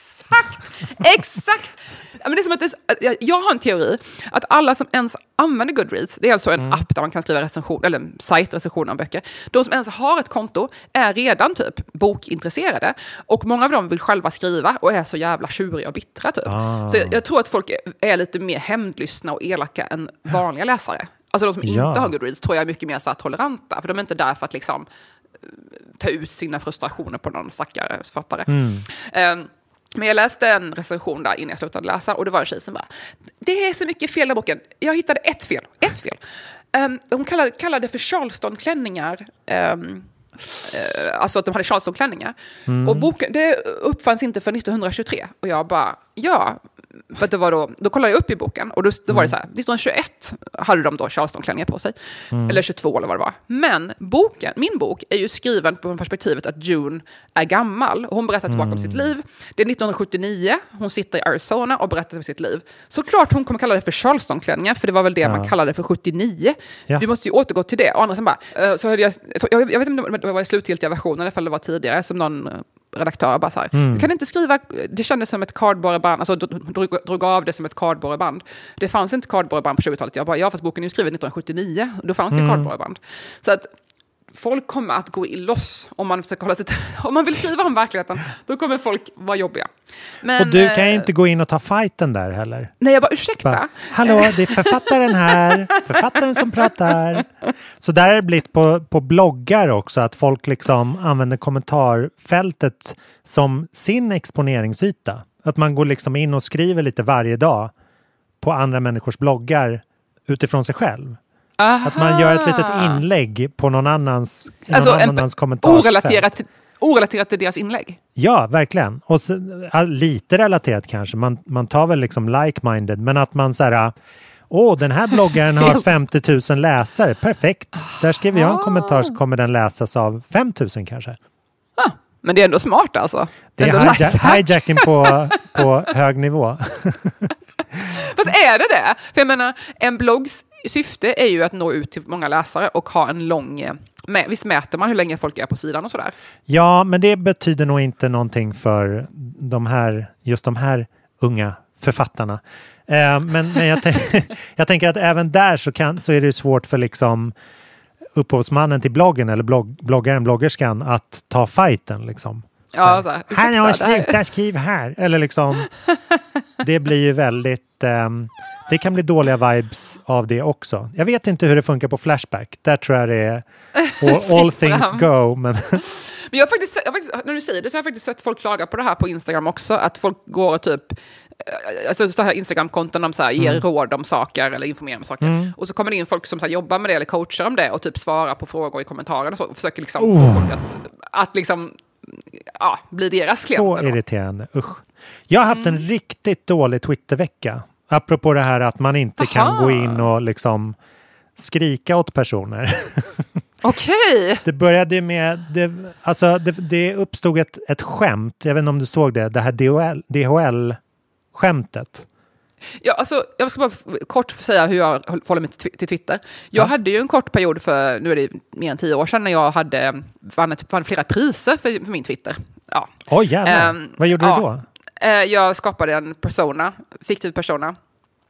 S2: Exakt! Ja, men det är som att det, jag- jag har en teori att alla som ens använder Goodreads, det är alltså en app där man kan skriva recension, eller en sajt recension av böcker, de som ens har ett konto är redan typ bokintresserade och många av dem vill själva skriva och är så jävla tjuriga och bittra typ.
S1: Ah.
S2: Så jag, jag tror att folk är, är lite mer hämndlystna och elaka än vanliga läsare. Alltså de som
S1: Ja.
S2: inte har Goodreads tror jag är mycket mer så toleranta, för de är inte där för att liksom eh, ta ut sina frustrationer på någon stackare författare.
S1: Mm.
S2: Ehm, men jag läste en recension där innan jag slutade läsa och det var en tjej som bara, det är så mycket fel i boken. Jag hittade ett fel, ett fel. Um, hon kallade, kallade det för Charleston-klänningar. ehm, eh, alltså att de hade Charleston-klänningar.
S1: Mm.
S2: Och boken, det uppfanns inte för 1923. Och jag bara, ja. För att det var då, då kollade jag upp i boken och då, då var det så här, 1921 hade de då Charleston-klänningar på sig.
S1: Mm.
S2: Eller 22 eller vad det var. Men boken, min bok är ju skriven på perspektivet att June är gammal. Och hon berättar tillbaka om
S1: Mm.
S2: sitt liv. Det är 1979, hon sitter i Arizona och berättar om sitt liv. Såklart hon kommer kalla det för Charleston-klänningar, för det var väl det
S1: Ja.
S2: man kallade för 79.
S1: Ja.
S2: Du måste ju återgå till det. Och andra bara, eh, så jag, jag, jag vet inte om det var i slutgiltiga versionen, eller om det var tidigare, som någon eh, redaktör bara så här,
S1: Mm.
S2: du kan inte skriva, det kändes som ett cardboardband, alltså drog, drog, av det som ett cardboardband. Det fanns inte cardboardband på 20-talet, jag bara, ja fast boken är ju skriven 1979, då fanns det
S1: Mm.
S2: cardboardband. Så att folk kommer att gå i loss om man försöker hålla sig [LAUGHS] om man vill skriva om verkligheten, då kommer folk vara jobbiga. Men,
S1: och du kan ju
S2: eh,
S1: inte gå in och ta fighten där heller.
S2: Nej, jag bara, ursäkta?
S1: Bara, Hallå, det är författaren här, författaren som pratar. Så där har det blivit på, på bloggar också, att folk liksom använder kommentarfältet som sin exponeringsyta. Att man går liksom in och skriver lite varje dag på andra människors bloggar utifrån sig själv. Att man gör ett litet inlägg på någon annans,
S2: Alltså,
S1: någon annans kommentarsfält.
S2: Orelaterat, orelaterat till deras inlägg.
S1: Ja, verkligen. Och så, lite relaterat kanske. Man, man tar väl liksom like-minded, men att man så här, åh, den här bloggaren har [LAUGHS] 50 000 läsare, perfekt. Där skriver jag en kommentar så kommer den läsas av 5 000 kanske.
S2: Men det är ändå smart alltså.
S1: Det är
S2: lifehack.
S1: hijacking på, [LAUGHS] på hög nivå.
S2: Fast är det det? För jag menar, en bloggs syfte är ju att nå ut till många läsare och ha en lång... eh, Med, visst mäter man hur länge folk är på sidan och sådär?
S1: Ja, men det betyder nog inte någonting för de här, just de här unga författarna. Eh, men men jag, [LAUGHS] jag tänker att även där så, kan, så är det svårt för liksom upphovsmannen till bloggen eller blogg, bloggaren, bloggerskan att ta fighten. Liksom.
S2: Ja, så här,
S1: har sluta, skriv här. Eller liksom, [LAUGHS] det blir ju väldigt... ehm, det kan bli dåliga vibes av det också. Jag vet inte hur det funkar på Flashback. Där tror jag det är [LAUGHS] all, things go. Men [LAUGHS]
S2: Men jag har faktiskt, jag faktiskt, när du säger det så har jag faktiskt sett folk klaga på det här på Instagram också. Att folk går och typ, eh, alltså så här Instagram-konton de så här ger
S1: Mm.
S2: råd om saker eller informerar om saker.
S1: Mm.
S2: Och så kommer det in folk som så här jobbar med det eller coachar om det och typ svarar på frågor i kommentarerna och så. Och försöker liksom
S1: Oh.
S2: att, att liksom, ja, bli deras
S1: så
S2: klienter. då.
S1: irriterande. Usch. Jag har haft en
S2: Mm.
S1: riktigt dålig Twittervecka. Apropå det här att man inte kan
S2: Aha.
S1: gå in och liksom skrika åt personer. [LAUGHS]
S2: Okej!
S1: Det började med, det, alltså det, det uppstod ett, ett skämt, jag vet inte om du såg det, det här DHL, DHL-skämtet.
S2: Ja, alltså, jag ska bara kort säga hur jag håll- förhåller mig till, Twi- till Twitter. Jag
S1: Ja.
S2: hade ju en kort period för, nu är det mer än tio år sedan, när jag hade vann, ett- vann flera priser för, för min Twitter. Ja.
S1: Oj jävlar,
S2: Ehm,
S1: vad gjorde
S2: ja.
S1: du då?
S2: Eh, jag skapade en persona, fiktiv persona,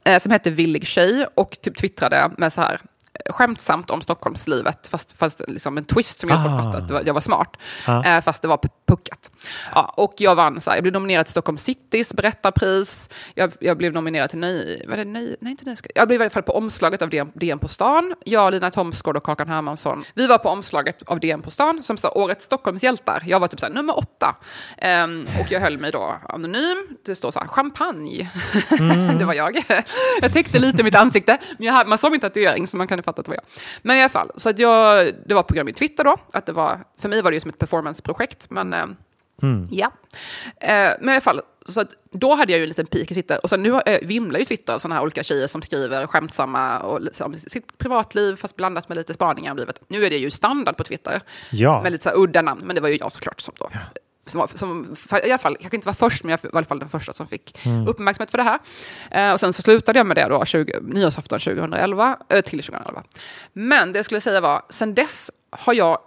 S2: eh, som hette Villig tjej och typ twittrade med så här, skämtsamt om Stockholmslivet, fast, fast liksom en twist som jag
S1: Ah.
S2: fattade att var- jag var smart.
S1: Ja.
S2: Eh, fast det var puckat. Ja, och jag vann, så här, jag blev nominerad till Stockholm Citys berättarpris. Jag, jag blev nominerad till Nöj... Var det nöj, nej, inte nöjska. Jag blev i alla fall på omslaget av DN, DN på stan. Jag, Lina Thomsgård och Kakan Hermansson. Vi var på omslaget av DN på stan som sa Årets Stockholmshjältar. Jag var typ så här, nummer åtta. Ehm, och jag höll mig då anonym. Det står så här, champagne. [LAUGHS] det var jag. [LAUGHS] jag täckte lite mitt ansikte, men jag hade, man såg min tatuering så man kunde fatta att det var jag. Men i alla fall, så att jag, det var på grund av min Twitter då. Att det var, för mig var det ju som ett performanceprojekt, men ehm,
S1: Mm.
S2: Ja, eh, men i alla fall, så att då hade jag ju en liten peak i Twitter. Och sen nu eh, vimlar ju Twitter av sådana här olika tjejer som skriver skämtsamma och liksom, sitt privatliv fast blandat med lite spaningar om livet. Nu är det ju standard på Twitter
S1: Ja.
S2: med lite så här udda namn, men det var ju jag såklart som då. Som, som, I alla fall, kanske inte var först, men jag var i alla fall den första som fick
S1: Mm.
S2: uppmärksamhet för det här. Eh, och sen så slutade jag med det då, 20, nyårsafton 2011, eh, till 2011. Men det jag skulle säga var, sen dess har jag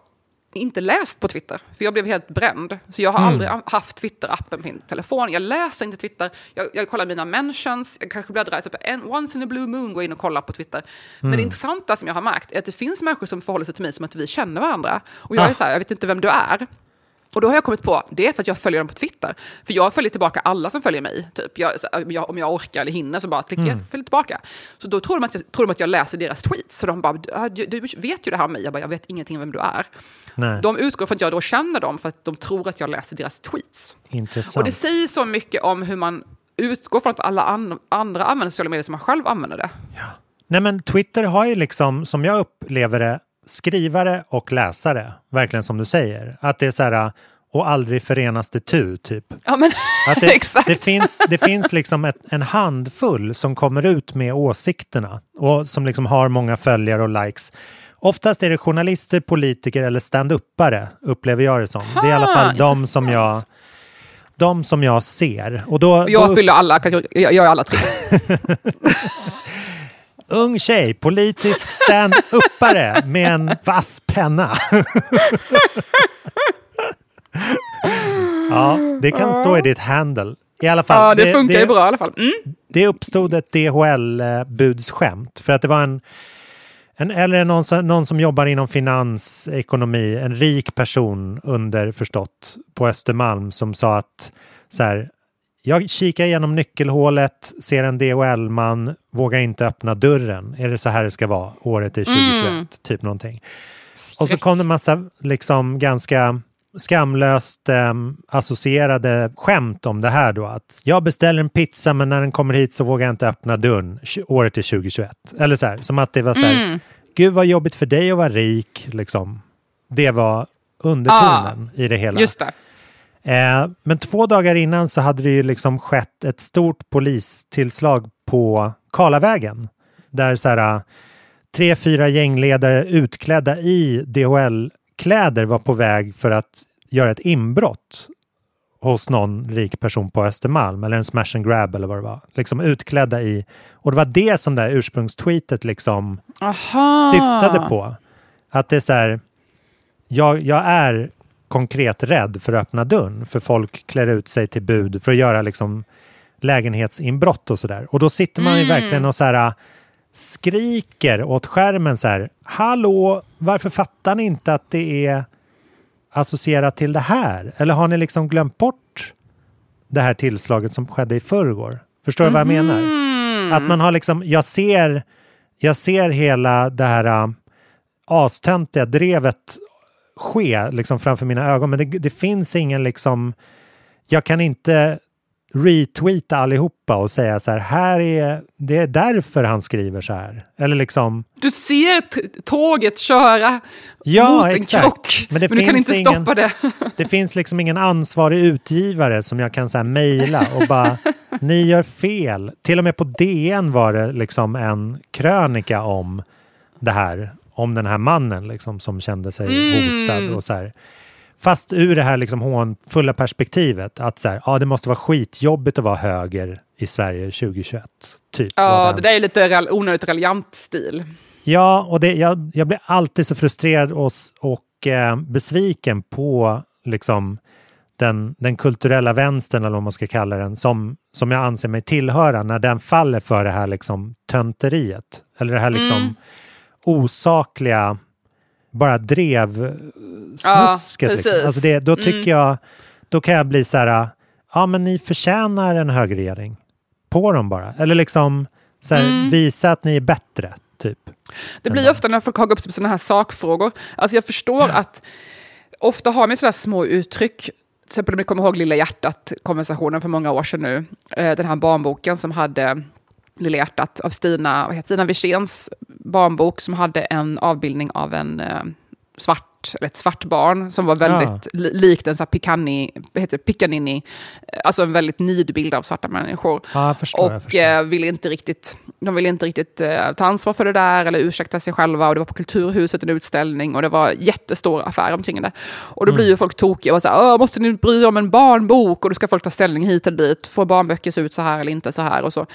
S2: inte läst på Twitter, för jag blev helt bränd. Så jag har
S1: Mm.
S2: aldrig haft Twitter-appen på min telefon. Jag läser inte Twitter. Jag, jag kollar mina mentions, jag kanske bläddrar typ en, once in a blue moon, går in och kollar på Twitter. Men
S1: Mm.
S2: det intressanta som jag har märkt är att det finns människor som förhåller sig till mig som att vi känner varandra. Och jag
S1: Ah.
S2: är så här, jag vet inte vem du är. Och då har jag kommit på, det är för att jag följer dem på Twitter. För jag följer tillbaka alla som följer mig. Typ. Jag, jag, om jag orkar eller hinner så bara klickar jag
S1: Mm.
S2: följer tillbaka. Så då tror de, att jag, tror de att jag läser deras tweets. Så de bara, "Ah, du, du vet ju det här om mig. Jag bara, jag vet ingenting om vem du är.
S1: Nej.
S2: De utgår från att jag då känner dem för att de tror att jag läser deras tweets.
S1: Intressant.
S2: Och det säger så mycket om hur man utgår från att alla an, andra använder sociala medier som man själv använder det.
S1: Nej men Twitter har ju liksom, som jag upplever det, skrivare och läsare. Verkligen som du säger. Att det är så här, och aldrig förenas det tu, typ.
S2: Ja, men
S1: Att [LAUGHS] det,
S2: exakt.
S1: det finns, det finns liksom ett, en handfull som kommer ut med åsikterna och som liksom har många följare och likes. Oftast är det journalister, politiker eller stand-uppare, upplever jag det som. det är i alla fall de som jag de som jag ser. Och då,
S2: Och jag
S1: då
S2: fyller alla jag är alla tre. [LAUGHS]
S1: Ung tjej, politisk stand-uppare med en vass penna. [LAUGHS] ja, det kan stå i ditt handle. I alla fall.
S2: Ja, det, funkar ju bra i alla fall. Mm.
S1: Det uppstod ett DHL-budsskämt för att det var en, en eller någon som, någon som jobbar inom finans, ekonomi, en rik person underförstått på Östermalm som sa att så här, jag kikar igenom nyckelhålet, ser en DHL-man, vågar inte öppna dörren. Är det så här det ska vara? Året är 2021,
S2: Mm.
S1: typ någonting. Och så kom det en massa liksom ganska skamlöst eh, associerade skämt om det här då. Att jag beställer en pizza men när den kommer hit så vågar jag inte öppna dörren. Året är 2021. Eller så här, som att det var så här,
S2: Mm.
S1: gud vad jobbigt för dig att vara rik. Liksom. Det var undertonen i det hela.
S2: Just det.
S1: Eh, men två dagar innan så hade det ju liksom skett ett stort polistillslag på Karlavägen. Där så här, tre, fyra gängledare utklädda i DHL-kläder var på väg för att göra ett inbrott hos någon rik person på Östermalm eller en smash and grab eller vad det var. Liksom utklädda i. Och det var det som det här ursprungstweetet liksom
S2: Aha.
S1: syftade på. Att det är så här, jag, jag är konkret rädd för att öppna dörren för folk klär ut sig till bud för att göra liksom lägenhetsinbrott och sådär. Och då sitter man ju
S2: Mm.
S1: verkligen och så här skriker åt skärmen så här, hallå, varför fattar ni inte att det är associerat till det här? Eller har ni liksom glömt bort det här tillslaget som skedde i förrgår? Förstår du vad jag menar?
S2: Mm.
S1: Att man har liksom, jag ser, jag ser hela det här äh, astöntiga drevet ske liksom framför mina ögon. Men det, det finns ingen liksom, jag kan inte retweeta allihopa och säga så här, här är, det är därför han skriver så här. Eller liksom,
S2: Du ser tåget köra
S1: Ja,
S2: mot en
S1: exakt.
S2: krock,
S1: Men
S2: men,
S1: det
S2: du kan inte
S1: ingen-
S2: stoppa det.
S1: det finns liksom ingen ansvarig utgivare som jag kan så här mejla och bara, ni gör fel. Till och med på DN var det liksom en krönika om det här, om den här mannen liksom som kände sig
S2: Mm.
S1: hotad och så här. Fast ur det här liksom hånfulla perspektivet att så här, ja, det måste vara skitjobbigt att vara höger i Sverige 2021. Typ.
S2: Ja, det där är lite onödigt raljant stil.
S1: Ja, och det, jag, jag blir alltid så frustrerad och, och eh, besviken på liksom den, den kulturella vänstern, eller vad man ska kalla den, som, som jag anser mig tillhöra, när den faller för det här liksom tönteriet. Eller det här liksom
S2: Mm.
S1: Osakliga, bara drev eh,
S2: Ja,
S1: snusket. liksom.
S2: precis.
S1: alltså det, då tycker
S2: Mm.
S1: jag, då kan jag bli så här, ja men ni förtjänar en högerregering. På dem bara. Eller liksom så här,
S2: Mm.
S1: visa att ni är bättre, typ.
S2: Det blir ofta när folk hakar upp sig på sådana här sakfrågor. Alltså jag förstår att ofta har man sådana små uttryck. Till exempel om ni kommer ihåg Lilla hjärtat-konversationen för många år sedan nu. Eh, Den här barnboken som hade Lilla hjärtat av Stina, vad heter Stina Wirséns barnbok som hade en avbildning av en eh, svart, eller ett svart barn som var väldigt li- likt en vad heter Picanini, alltså en väldigt nidbild av svarta människor.
S1: Ja, förstår.
S2: Och eh, ville inte riktigt, de ville inte riktigt eh, ta ansvar för det där eller ursäkta sig själva. Och det var på Kulturhuset en utställning och det var jättestor affär omkring det. Och då blir
S1: Mm.
S2: ju folk tokiga och så här, "Åh, måste ni bry er om en barnbok? Och då ska folk ta ställning hit eller dit. Får barnböcker se ut så här eller inte så här? Och så.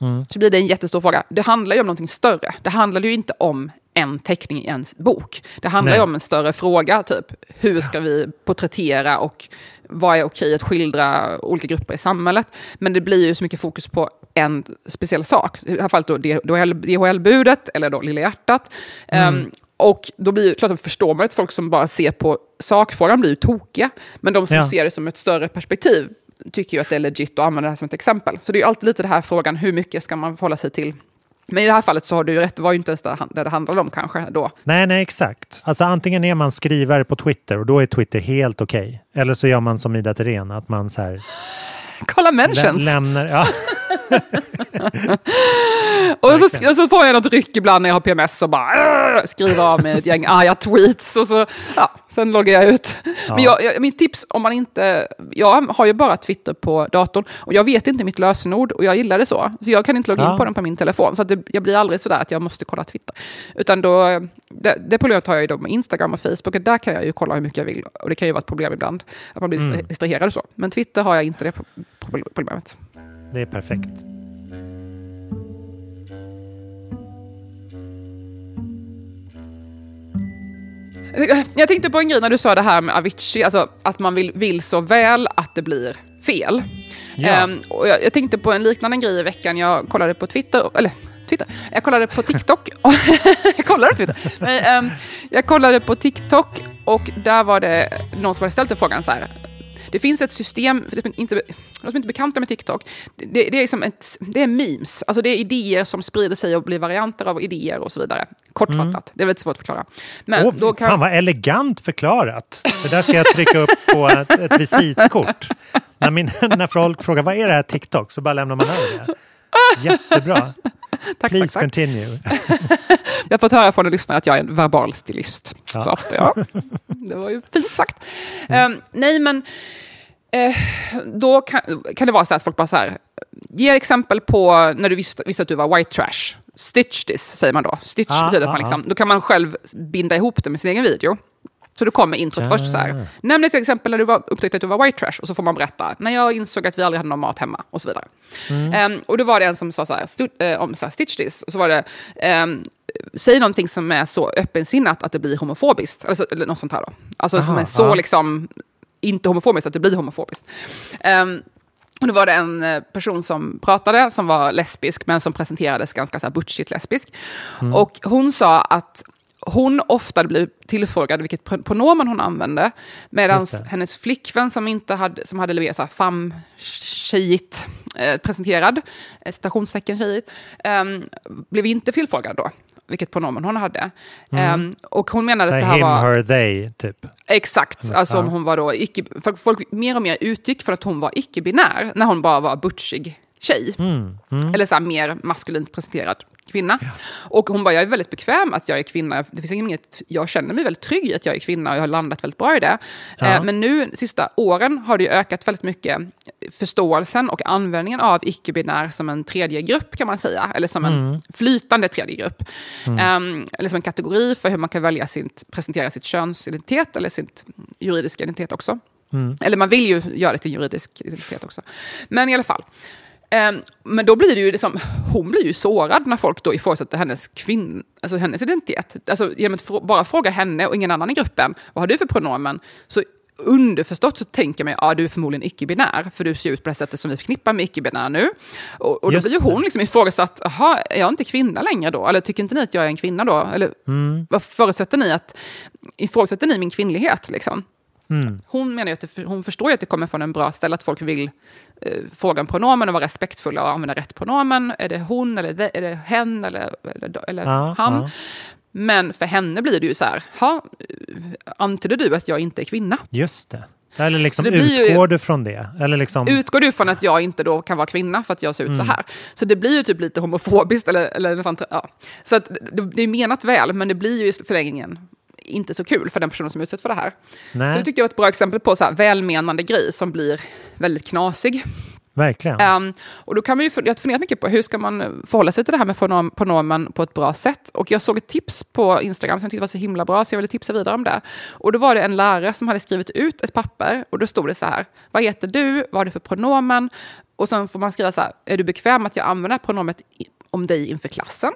S1: Mm.
S2: så blir det en jättestor fråga. Det handlar ju om någonting större. Det handlar ju inte om en teckning i en bok. Det handlar
S1: Nej.
S2: ju om en större fråga, typ hur ska vi porträttera och vad är okej att skildra olika grupper i samhället. Men det blir ju så mycket fokus på en speciell sak. I det här fallet då DHL-budet, eller då Lilla hjärtat.
S1: Mm.
S2: Ehm, och då blir klart att förstår man att folk som bara ser på sakfrågan blir ju tokiga. Men de som
S1: Ja.
S2: ser det som ett större perspektiv tycker ju att det är legit att använda det här som ett exempel. Så det är alltid lite det här frågan, hur mycket ska man förhålla sig till? Men i det här fallet så har du ju rätt, det var ju inte ens det det handlade om kanske då.
S1: Nej, nej, exakt. Alltså antingen är man skrivare på Twitter och då är Twitter helt okej. Eller så gör man som Ida Thirén, att man så här
S2: Kolla
S1: lä-
S2: mentions!
S1: lämnar... Ja, [LAUGHS] [LAUGHS]
S2: och, så, och så får jag något ryck ibland när jag har PMS och bara skriver av mig ett gäng [LAUGHS] arga tweets och så, ja, sen loggar jag ut. Men jag, jag, min tips om man inte, jag har ju bara Twitter på datorn och jag vet inte mitt lösenord och jag gillar det så. Så jag kan inte logga
S1: Ja.
S2: in på den på min telefon. Så att det, jag blir aldrig sådär att jag måste kolla Twitter. Utan då, det, det problemet har jag ju då med Instagram och Facebook. Och där kan jag ju kolla hur mycket jag vill. Och det kan ju vara ett problem ibland. Att man blir
S1: Mm.
S2: distraherad och så. Men Twitter har jag inte det pro- pro- problemet.
S1: Det är perfekt.
S2: Jag tänkte på en grej när du sa det här med Avicii, alltså att man vill, vill så väl att det blir fel.
S1: Ja.
S2: Ehm, och jag, jag tänkte på en liknande grej i veckan, jag kollade på Twitter, eller Twitter, jag kollade på TikTok. [LAUGHS] [LAUGHS] jag kollade Twitter. Nej, ehm, jag kollade på TikTok och där var det någon som hade ställt en frågan så här. Det finns ett system, för det är inte, de som inte är bekanta med TikTok, det, det, är liksom ett, det är memes, alltså det är idéer som sprider sig och blir varianter av idéer och så vidare. Kortfattat, det är väldigt svårt att förklara. Men
S1: Åh,
S2: då kan,
S1: Fan vad elegant förklarat. Det där ska jag trycka upp på ett, ett visitkort. När, min, [LAUGHS] när folk frågar vad är det här TikTok så bara lämnar man över det. Jättebra. [LAUGHS]
S2: tack,
S1: Please
S2: tack,
S1: continue. [LAUGHS]
S2: Jag har fått höra från en lyssnare att jag är en verbal stilist.
S1: Ja.
S2: Så ja, [LAUGHS] det var ju fint sagt. Ehm, nej, men eh, då kan, kan det vara så att folk bara så här, ge exempel på när du visste, visste att du var white trash. Stitch this, säger man då. Stitch
S1: Ah,
S2: betyder att man liksom, då kan man själv binda ihop det med sin egen video. Så då kommer introt
S1: Ja.
S2: först så här. Nämn ett exempel när du var, upptäckte att du var white trash och så får man berätta. När jag insåg att vi aldrig hade någon mat hemma och så vidare. Ehm, och då var det en som sa så här, stu, eh, om så här, stitch this. Och så var det, ehm, säg någonting som är så öppensinnat att det blir homofobiskt. Alltså, eller något sånt här då. Alltså som
S1: Aha,
S2: är så
S1: ja.
S2: liksom, inte homofobiskt att det blir homofobiskt. Ehm, och då var det en eh, person som pratade som var lesbisk men som presenterades ganska så här butchigt lesbisk.
S1: Mm.
S2: Och hon sa att hon ofta blev tillfrågad vilket pro- pronomen hon använde. Medan hennes flickvän som, inte hade, som hade levererat så här fam tjejigt eh, presenterad, eh, citationstecken tjejigt, ehm, blev inte tillfrågad då vilket pronomen hon hade. Ehm, och hon menade
S1: Så
S2: att det
S1: här, him,
S2: var...
S1: her, they, typ.
S2: Exakt,
S1: Mm,
S2: alltså om hon var då icke... Folk mer och mer utgick för att hon var icke-binär när hon bara var butchig tjej.
S1: Mm, mm.
S2: Eller så här mer maskulint presenterad kvinna. Och hon bara, jag är väldigt bekväm att jag är kvinna. Det finns inget, jag känner mig väldigt trygg i att jag är kvinna och jag har landat väldigt bra i det.
S1: Ja.
S2: Eh, men nu, sista åren, har det ökat väldigt mycket förståelsen och användningen av icke-binär som en tredje grupp kan man säga. Eller som en
S1: Mm.
S2: flytande tredje grupp.
S1: Mm.
S2: Ehm, eller som en kategori för hur man kan välja sitt, presentera sitt könsidentitet eller sitt juridiska identitet också.
S1: Mm.
S2: Eller man vill ju göra det till juridisk identitet också. Men i alla fall. Ehm, men då blir det ju liksom, hon blir ju sårad när folk då ifrågasätter hennes, kvinn, alltså hennes identitet. Alltså genom att bara fråga henne och ingen annan i gruppen, vad har du för pronomen? Så underförstått så tänker man ja du är förmodligen icke-binär, för du ser ut på det sättet som vi förknippar med icke-binär nu. Och, och då
S1: Just
S2: blir ju hon liksom ifrågasatt, jaha, är jag inte kvinna längre då? Eller tycker inte ni att jag är en kvinna då? Eller
S1: Mm.
S2: vad förutsätter ni att, ifrågasätter ni min kvinnlighet liksom?
S1: Mm.
S2: Hon menar ju att det, hon förstår ju att det kommer från en bra ställe, att folk vill fråga om pronomen och vara respektfulla och använda rätt pronomen. Är det hon, eller det, är det hen, eller, eller, eller
S1: Ja,
S2: han?
S1: ja.
S2: Men för henne blir det ju så här, ha, antyder du att jag inte är kvinna?
S1: Just det. Eller liksom
S2: Så det blir ju-
S1: utgår du från det? Eller liksom...
S2: Utgår du från att jag inte då kan vara kvinna för att jag ser ut så
S1: Mm.
S2: här? Så det blir ju typ lite homofobiskt. Eller, eller nästan, ja. Så att det, det är menat väl, men det blir ju i förlängningen inte så kul för den personen som utsätts för det här.
S1: Nej.
S2: Så det tycker jag var ett bra exempel på så här, välmenande grej som blir väldigt knasig.
S1: Verkligen.
S2: Ehm, och då kan man ju, jag har funderat mycket på hur ska man förhålla sig till det här med pronom, pronomen på ett bra sätt. Och jag såg ett tips på Instagram som jag tyckte var så himla bra, så jag ville tipsa vidare om det. Och då var det en lärare som hade skrivit ut ett papper och då stod det så här, vad heter du, vad har du för pronomen? Och sen får man skriva så här, är du bekväm att jag använder pronomet om dig inför klassen?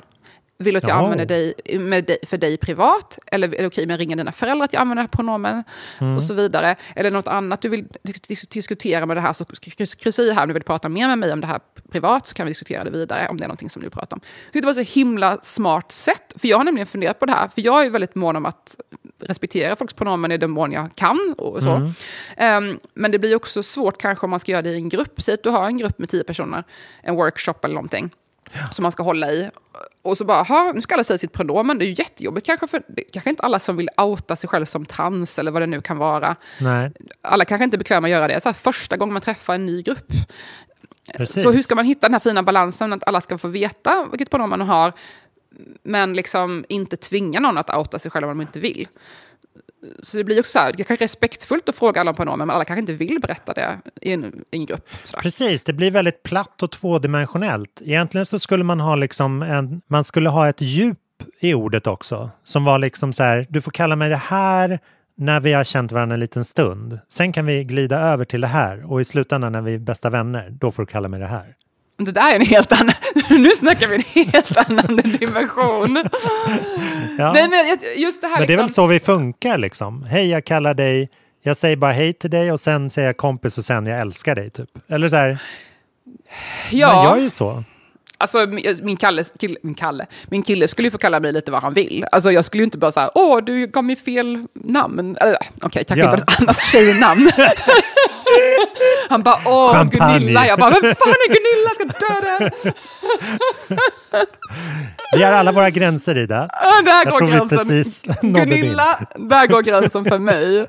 S2: Vill du att jag
S1: Ja.
S2: använder dig, dig för dig privat? Eller är det okej med att ringa dina föräldrar att jag använder det här pronomen?
S1: Mm.
S2: Och så vidare. Eller något annat du vill dis- dis- diskutera med det här, så kryss- kryssa i här om du vill prata mer med mig om det här privat, så kan vi diskutera det vidare om det är någonting som du pratar om. Det var så himla smart sätt, för jag har nämligen funderat på det här, för jag är väldigt mån om att respektera folks pronomen i den mån jag kan. och så.
S1: Mm.
S2: Ehm, men det blir också svårt kanske om man ska göra det i en grupp. Säg att du har en grupp med tio personer, en workshop eller någonting [GASPS] som man ska hålla i. Och så bara, "Ha, nu ska alla säga sitt pronomen. Det är ju jättejobbigt kanske, för det är kanske inte alla som vill outa sig själv som trans eller vad det nu kan vara.
S1: Nej,
S2: Alla kanske inte är bekväma att göra det. Så här, första gången man träffar en ny grupp.
S1: precis.
S2: Så hur ska man hitta den här fina balansen att alla ska få veta vilket pronomen man har, men liksom inte tvinga någon att outa sig själv om de inte vill. Så det blir också så här, det kanske är respektfullt att fråga alla om pronomen, men alla kanske inte vill berätta det i en, i en grupp.
S1: Precis, det blir väldigt platt och tvådimensionellt. Egentligen så skulle man ha liksom en, man skulle ha ett djup i ordet också. Som var liksom så här, du får kalla mig det här när vi har känt varandra en liten stund. Sen kan vi glida över till det här och i slutändan när vi är bästa vänner, då får du kalla mig det här.
S2: Det där är en helt annan, [LAUGHS] nu snackar vi en helt annan dimension.
S1: Ja.
S2: Nej, men jag- just det här
S1: Men det är väl
S2: liksom,
S1: så vi funkar liksom. Hej, jag kallar dig, jag säger bara hej till dig och sen säger jag kompis och sen jag älskar dig typ. Eller så här,
S2: ja.
S1: man gör ju så.
S2: Alltså min, Kalle, kille, min Kalle, min kille skulle ju få kalla mig lite vad han vill. Alltså jag skulle ju inte bara säga, åh du gav mig fel namn. Okej, kanske
S1: Ja.
S2: inte ett annat tjejnamn. [LAUGHS] han bara, åh
S1: Champagne.
S2: Gunilla. Jag bara, vem fan är Gunilla? Jag ska döda
S1: Vi har alla våra gränser Ida.
S2: Där
S1: Jag
S2: går gränsen. Gunilla, där går gränsen för mig.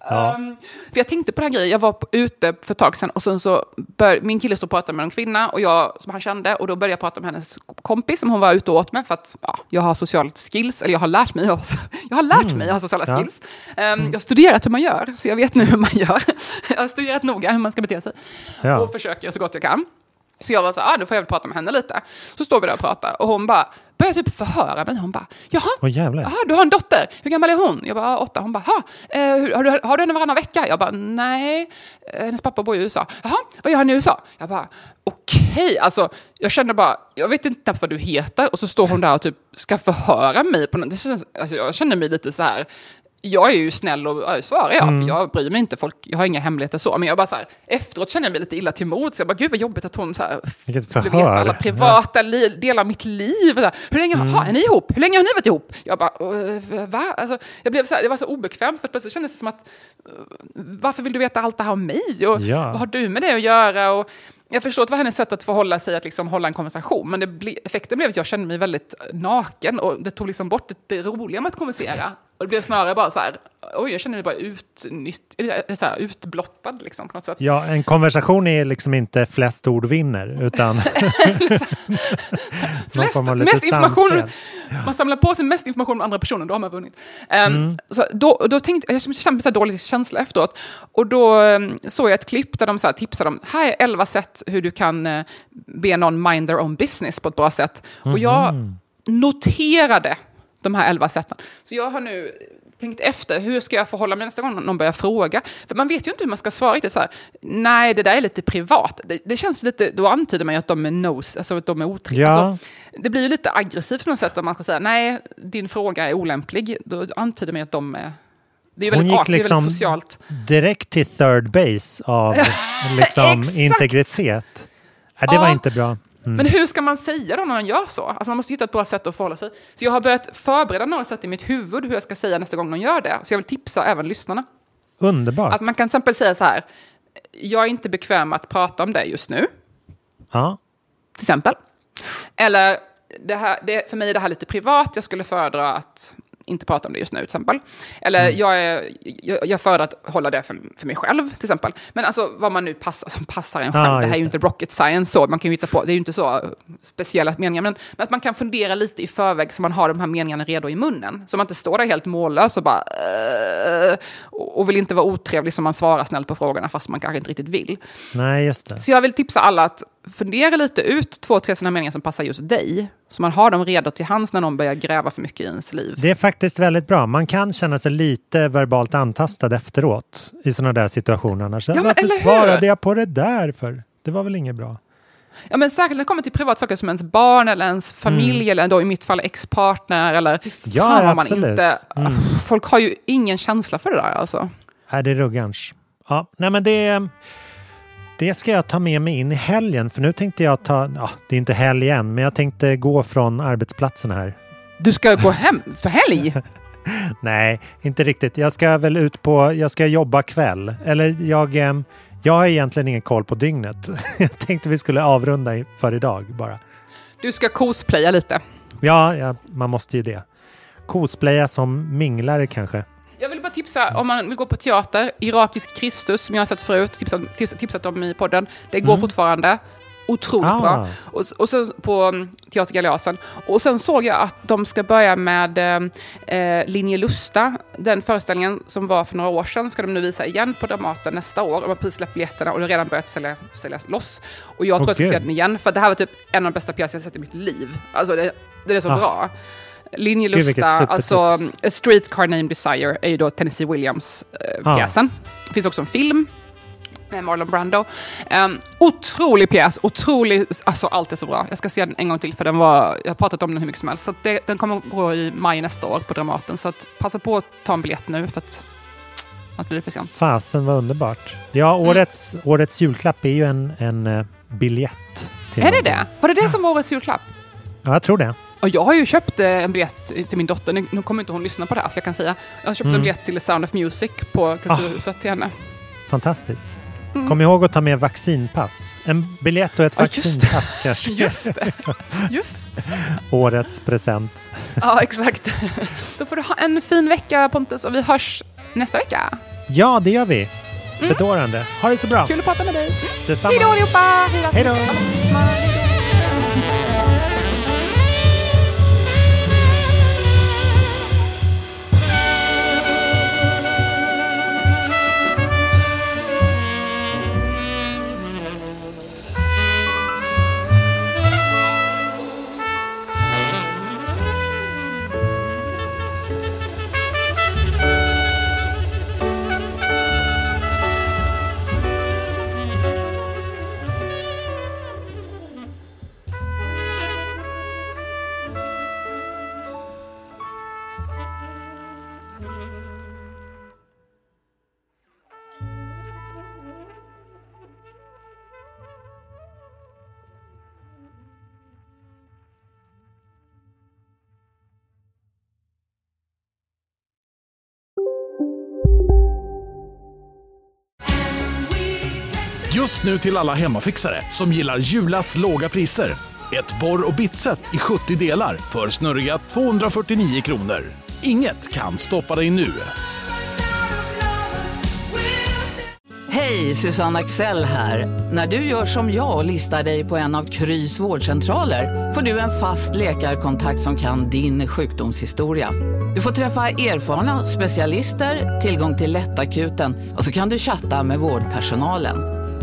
S1: Ja.
S2: Ehm, för jag tänkte på den här grejen, jag var på, ute för ett tag sedan och sen så bör, min kille stod och pratade med en kvinna och jag, som han kände och då började jag prata med hennes kompis som hon var ute och åt med för att ja, jag har sociala skills, eller jag har lärt mig, jag [LAUGHS] har, jag har lärt
S1: Mm.
S2: mig, jag har sociala
S1: Ja.
S2: skills. Ehm, Jag har studerat hur man gör, så jag vet nu hur man gör. [LAUGHS] jag har studerat noga hur man ska bete sig
S1: Ja.
S2: och försöker så gott jag kan. Så jag var så här, ah, nu får jag väl prata med henne lite. Så står vi där och pratar och hon bara börjar typ förhöra mig. Hon bara, jaha,
S1: Åh jävlar.
S2: Jaha, du har en dotter. Hur gammal är hon? Jag bara, "Ah, åtta. Hon bara, "Ha, eh, har, du, har du henne varannan vecka? Jag bara, nej. Eh, Hennes pappa bor i USA. Jaha, vad gör han i USA? Jag bara, okej. Alltså, jag kände bara, jag vet inte vad du heter. Och så står hon där och typ ska förhöra mig. På något. Det känns, alltså, jag känner mig lite så här, jag är ju snäll och ja, svarar jag,
S1: Mm.
S2: för jag bryr mig inte. Folk, jag har inga hemligheter så. Men jag bara så här, efteråt känner jag mig lite illa till mods. Jag bara, gud vad jobbigt att hon så här, skulle veta alla privata li- delar av mitt liv. Så här, Hur länge
S1: Mm.
S2: har är ni ihop? Hur länge har ni varit ihop? Jag bara, "Eh, va? Alltså, jag blev så här, det var så obekvämt, för plötsligt kändes det som att, varför vill du veta allt det här om mig? Och
S1: Ja.
S2: vad har du med det att göra? Och jag förstår att det var hennes sätt att förhålla sig, att liksom hålla en konversation, men det ble, effekten blev att jag kände mig väldigt naken och det tog liksom bort det, det roliga med att kommunicera. Och det blev snarare bara så här, oj, jag känner mig bara utnytt, eller så här, utblottad liksom, på något sätt.
S1: Ja, en konversation är liksom inte flest ord vinner, utan [LAUGHS]
S2: Flest, mest information,
S1: samspel.
S2: man samlar på sig mest information om andra personer, då har man vunnit. Ehm,
S1: Mm.
S2: så då, då tänkte, jag kände så här dålig känsla efteråt. Och då um, såg jag ett klipp där de så här tipsade om, här är elva sätt hur du kan uh, be någon mind their own business på ett bra sätt. Och jag
S1: Mhm.
S2: noterade de här elva sätten. Så jag har nu tänkt efter, hur ska jag förhålla mig nästa gång någon börjar fråga? För man vet ju inte hur man ska svara riktigt så här, nej det där är lite privat. Det, det känns lite, då antyder man ju att de är nos, alltså att de är otrevliga.
S1: Ja.
S2: Alltså, det blir ju lite aggressivt på något sätt om man ska säga, nej din fråga är olämplig. Då antyder man ju att de är Det är
S1: Hon
S2: väldigt
S1: gick
S2: art, det är
S1: liksom
S2: väldigt socialt.
S1: direkt till third base av [LAUGHS] liksom, integritet. Ja, det var
S2: Ja.
S1: inte bra. Mm.
S2: Men hur ska man säga då när man gör så? Alltså man måste hitta ett bra sätt att förhålla sig. Så jag har börjat förbereda några sätt i mitt huvud hur jag ska säga nästa gång någon gör det. Så jag vill tipsa även lyssnarna.
S1: Underbart.
S2: Att man kan till exempel säga så här. Jag är inte bekväm att prata om det just nu.
S1: Ja.
S2: Till exempel. Eller det här, det, för mig är det här lite privat. Jag skulle föredra att inte prata om det just nu till exempel. Eller
S1: Mm.
S2: jag, är, jag, jag föredrar att hålla det för, för mig själv till exempel. Men alltså vad man nu passar, som passar en själv.
S1: Ja,
S2: det här är ju inte rocket science så. Man kan ju hitta på, det är ju inte så speciella meningar. Men, men att man kan fundera lite i förväg så man har de här meningarna redo i munnen. Så man inte står där helt mållös och bara och och vill inte vara otrevlig som man svarar snällt på frågorna fast man kanske inte riktigt vill.
S1: Nej, just det.
S2: Så jag vill tipsa alla att fundera lite ut två, tre sådana meningar som passar just dig. Så man har dem redo till hands när någon börjar gräva för mycket i ens liv.
S1: Det är faktiskt väldigt bra. Man kan känna sig lite verbalt antastad efteråt i sådana där situationer. Annars,
S2: men
S1: Varför svarade jag på det där för? Det var väl inget bra.
S2: Ja, men särskilt när det kommer till privat saker som ens barn eller ens familj
S1: Mm.
S2: eller då i mitt fall ex-partner eller fy fan
S1: Ja,
S2: vad man inte...
S1: Mm.
S2: Folk har ju ingen känsla för det där alltså.
S1: Är det ruggarns? Ja, nej men det, det ska jag ta med mig in i helgen. För nu tänkte jag ta, ja, det är inte helg än, men jag tänkte gå från arbetsplatsen här.
S2: Du ska gå hem för helg? [LAUGHS]
S1: Nej, inte riktigt. Jag ska väl ut på, jag ska jobba kväll. Eller jag, eh, jag har egentligen ingen koll på dygnet. [LAUGHS] Jag tänkte vi skulle avrunda för idag bara.
S2: Du ska cosplaya lite.
S1: Ja, ja man måste ju det. Cosplaya som minglare kanske.
S2: Jag vill bara tipsa om man vill gå på teater, Irakisk Kristus som jag har sett förut, tipsat, tips- tipsat om i podden. Det går
S1: Mm.
S2: fortfarande. Otroligt
S1: Ah.
S2: bra. Och, och sen på mm, Teater Galeasen. Och sen såg jag att de ska börja med eh, eh, Linje Lusta. Den föreställningen som var för några år sedan ska de nu visa igen på Dramaten nästa år. De har precis släppt biljetterna och det har redan börjat sälja, säljas loss. Och jag tror
S1: Åh,
S2: att jag ska se den igen, för det här var typ en av de bästa pjäser jag sett i mitt liv. Alltså det, det är så
S1: Ah.
S2: bra. Linje
S1: Gud, vilket
S2: Lusta,
S1: supertips.
S2: alltså A Streetcar Named Desire är ju då Tennessee Williams eh,
S1: Ah.
S2: Det finns också en film med Marlon Brando. Um, otrolig pjäs, otrolig, alltså allt är så bra. Jag ska se den en gång till för den var, jag har pratat om den hur mycket som helst. Så att det, den kommer att gå i maj nästa år på Dramaten. Så att passa på att ta en biljett nu för att annars blir för sent.
S1: Fasen vad underbart. Ja,
S2: Mm.
S1: årets, årets julklapp är ju en, en eh, biljett.
S2: Är det det? Var det det som var årets julklapp?
S1: Ja, jag tror det.
S2: Och jag har ju köpt eh, en biljett till min dotter, nu, kommer inte hon lyssna på det här så jag kan säga. Jag har köpt
S1: Mm.
S2: en biljett till Sound of Music på Kulturhuset till henne.
S1: Fantastiskt.
S2: Mm.
S1: Kom ihåg att ta med vaccinpass. En biljett och ett
S2: det.
S1: vaccinpass [LAUGHS] kanske.
S2: Just det. Just
S1: Årets present.
S2: Ja, exakt. Då får du ha en fin vecka Pontus och vi hörs nästa vecka.
S1: Ja, det gör vi. Bedårande. Ha det så bra.
S2: Mm. Kul att prata med dig.
S1: Detsamma.
S2: Hej då allihopa!
S1: Hej då.
S4: Just nu till alla hemmafixare som gillar Julas låga priser. Ett borr och bitset i 70 delar för snurriga 249 kronor. Inget kan stoppa dig nu.
S5: Hej, Susanne Axel här. När du gör som jag och listar dig på en av Krys vårdcentraler får du en fast läkarkontakt som kan din sjukdomshistoria. Du får träffa erfarna specialister, tillgång till lättakuten och så kan du chatta med vårdpersonalen.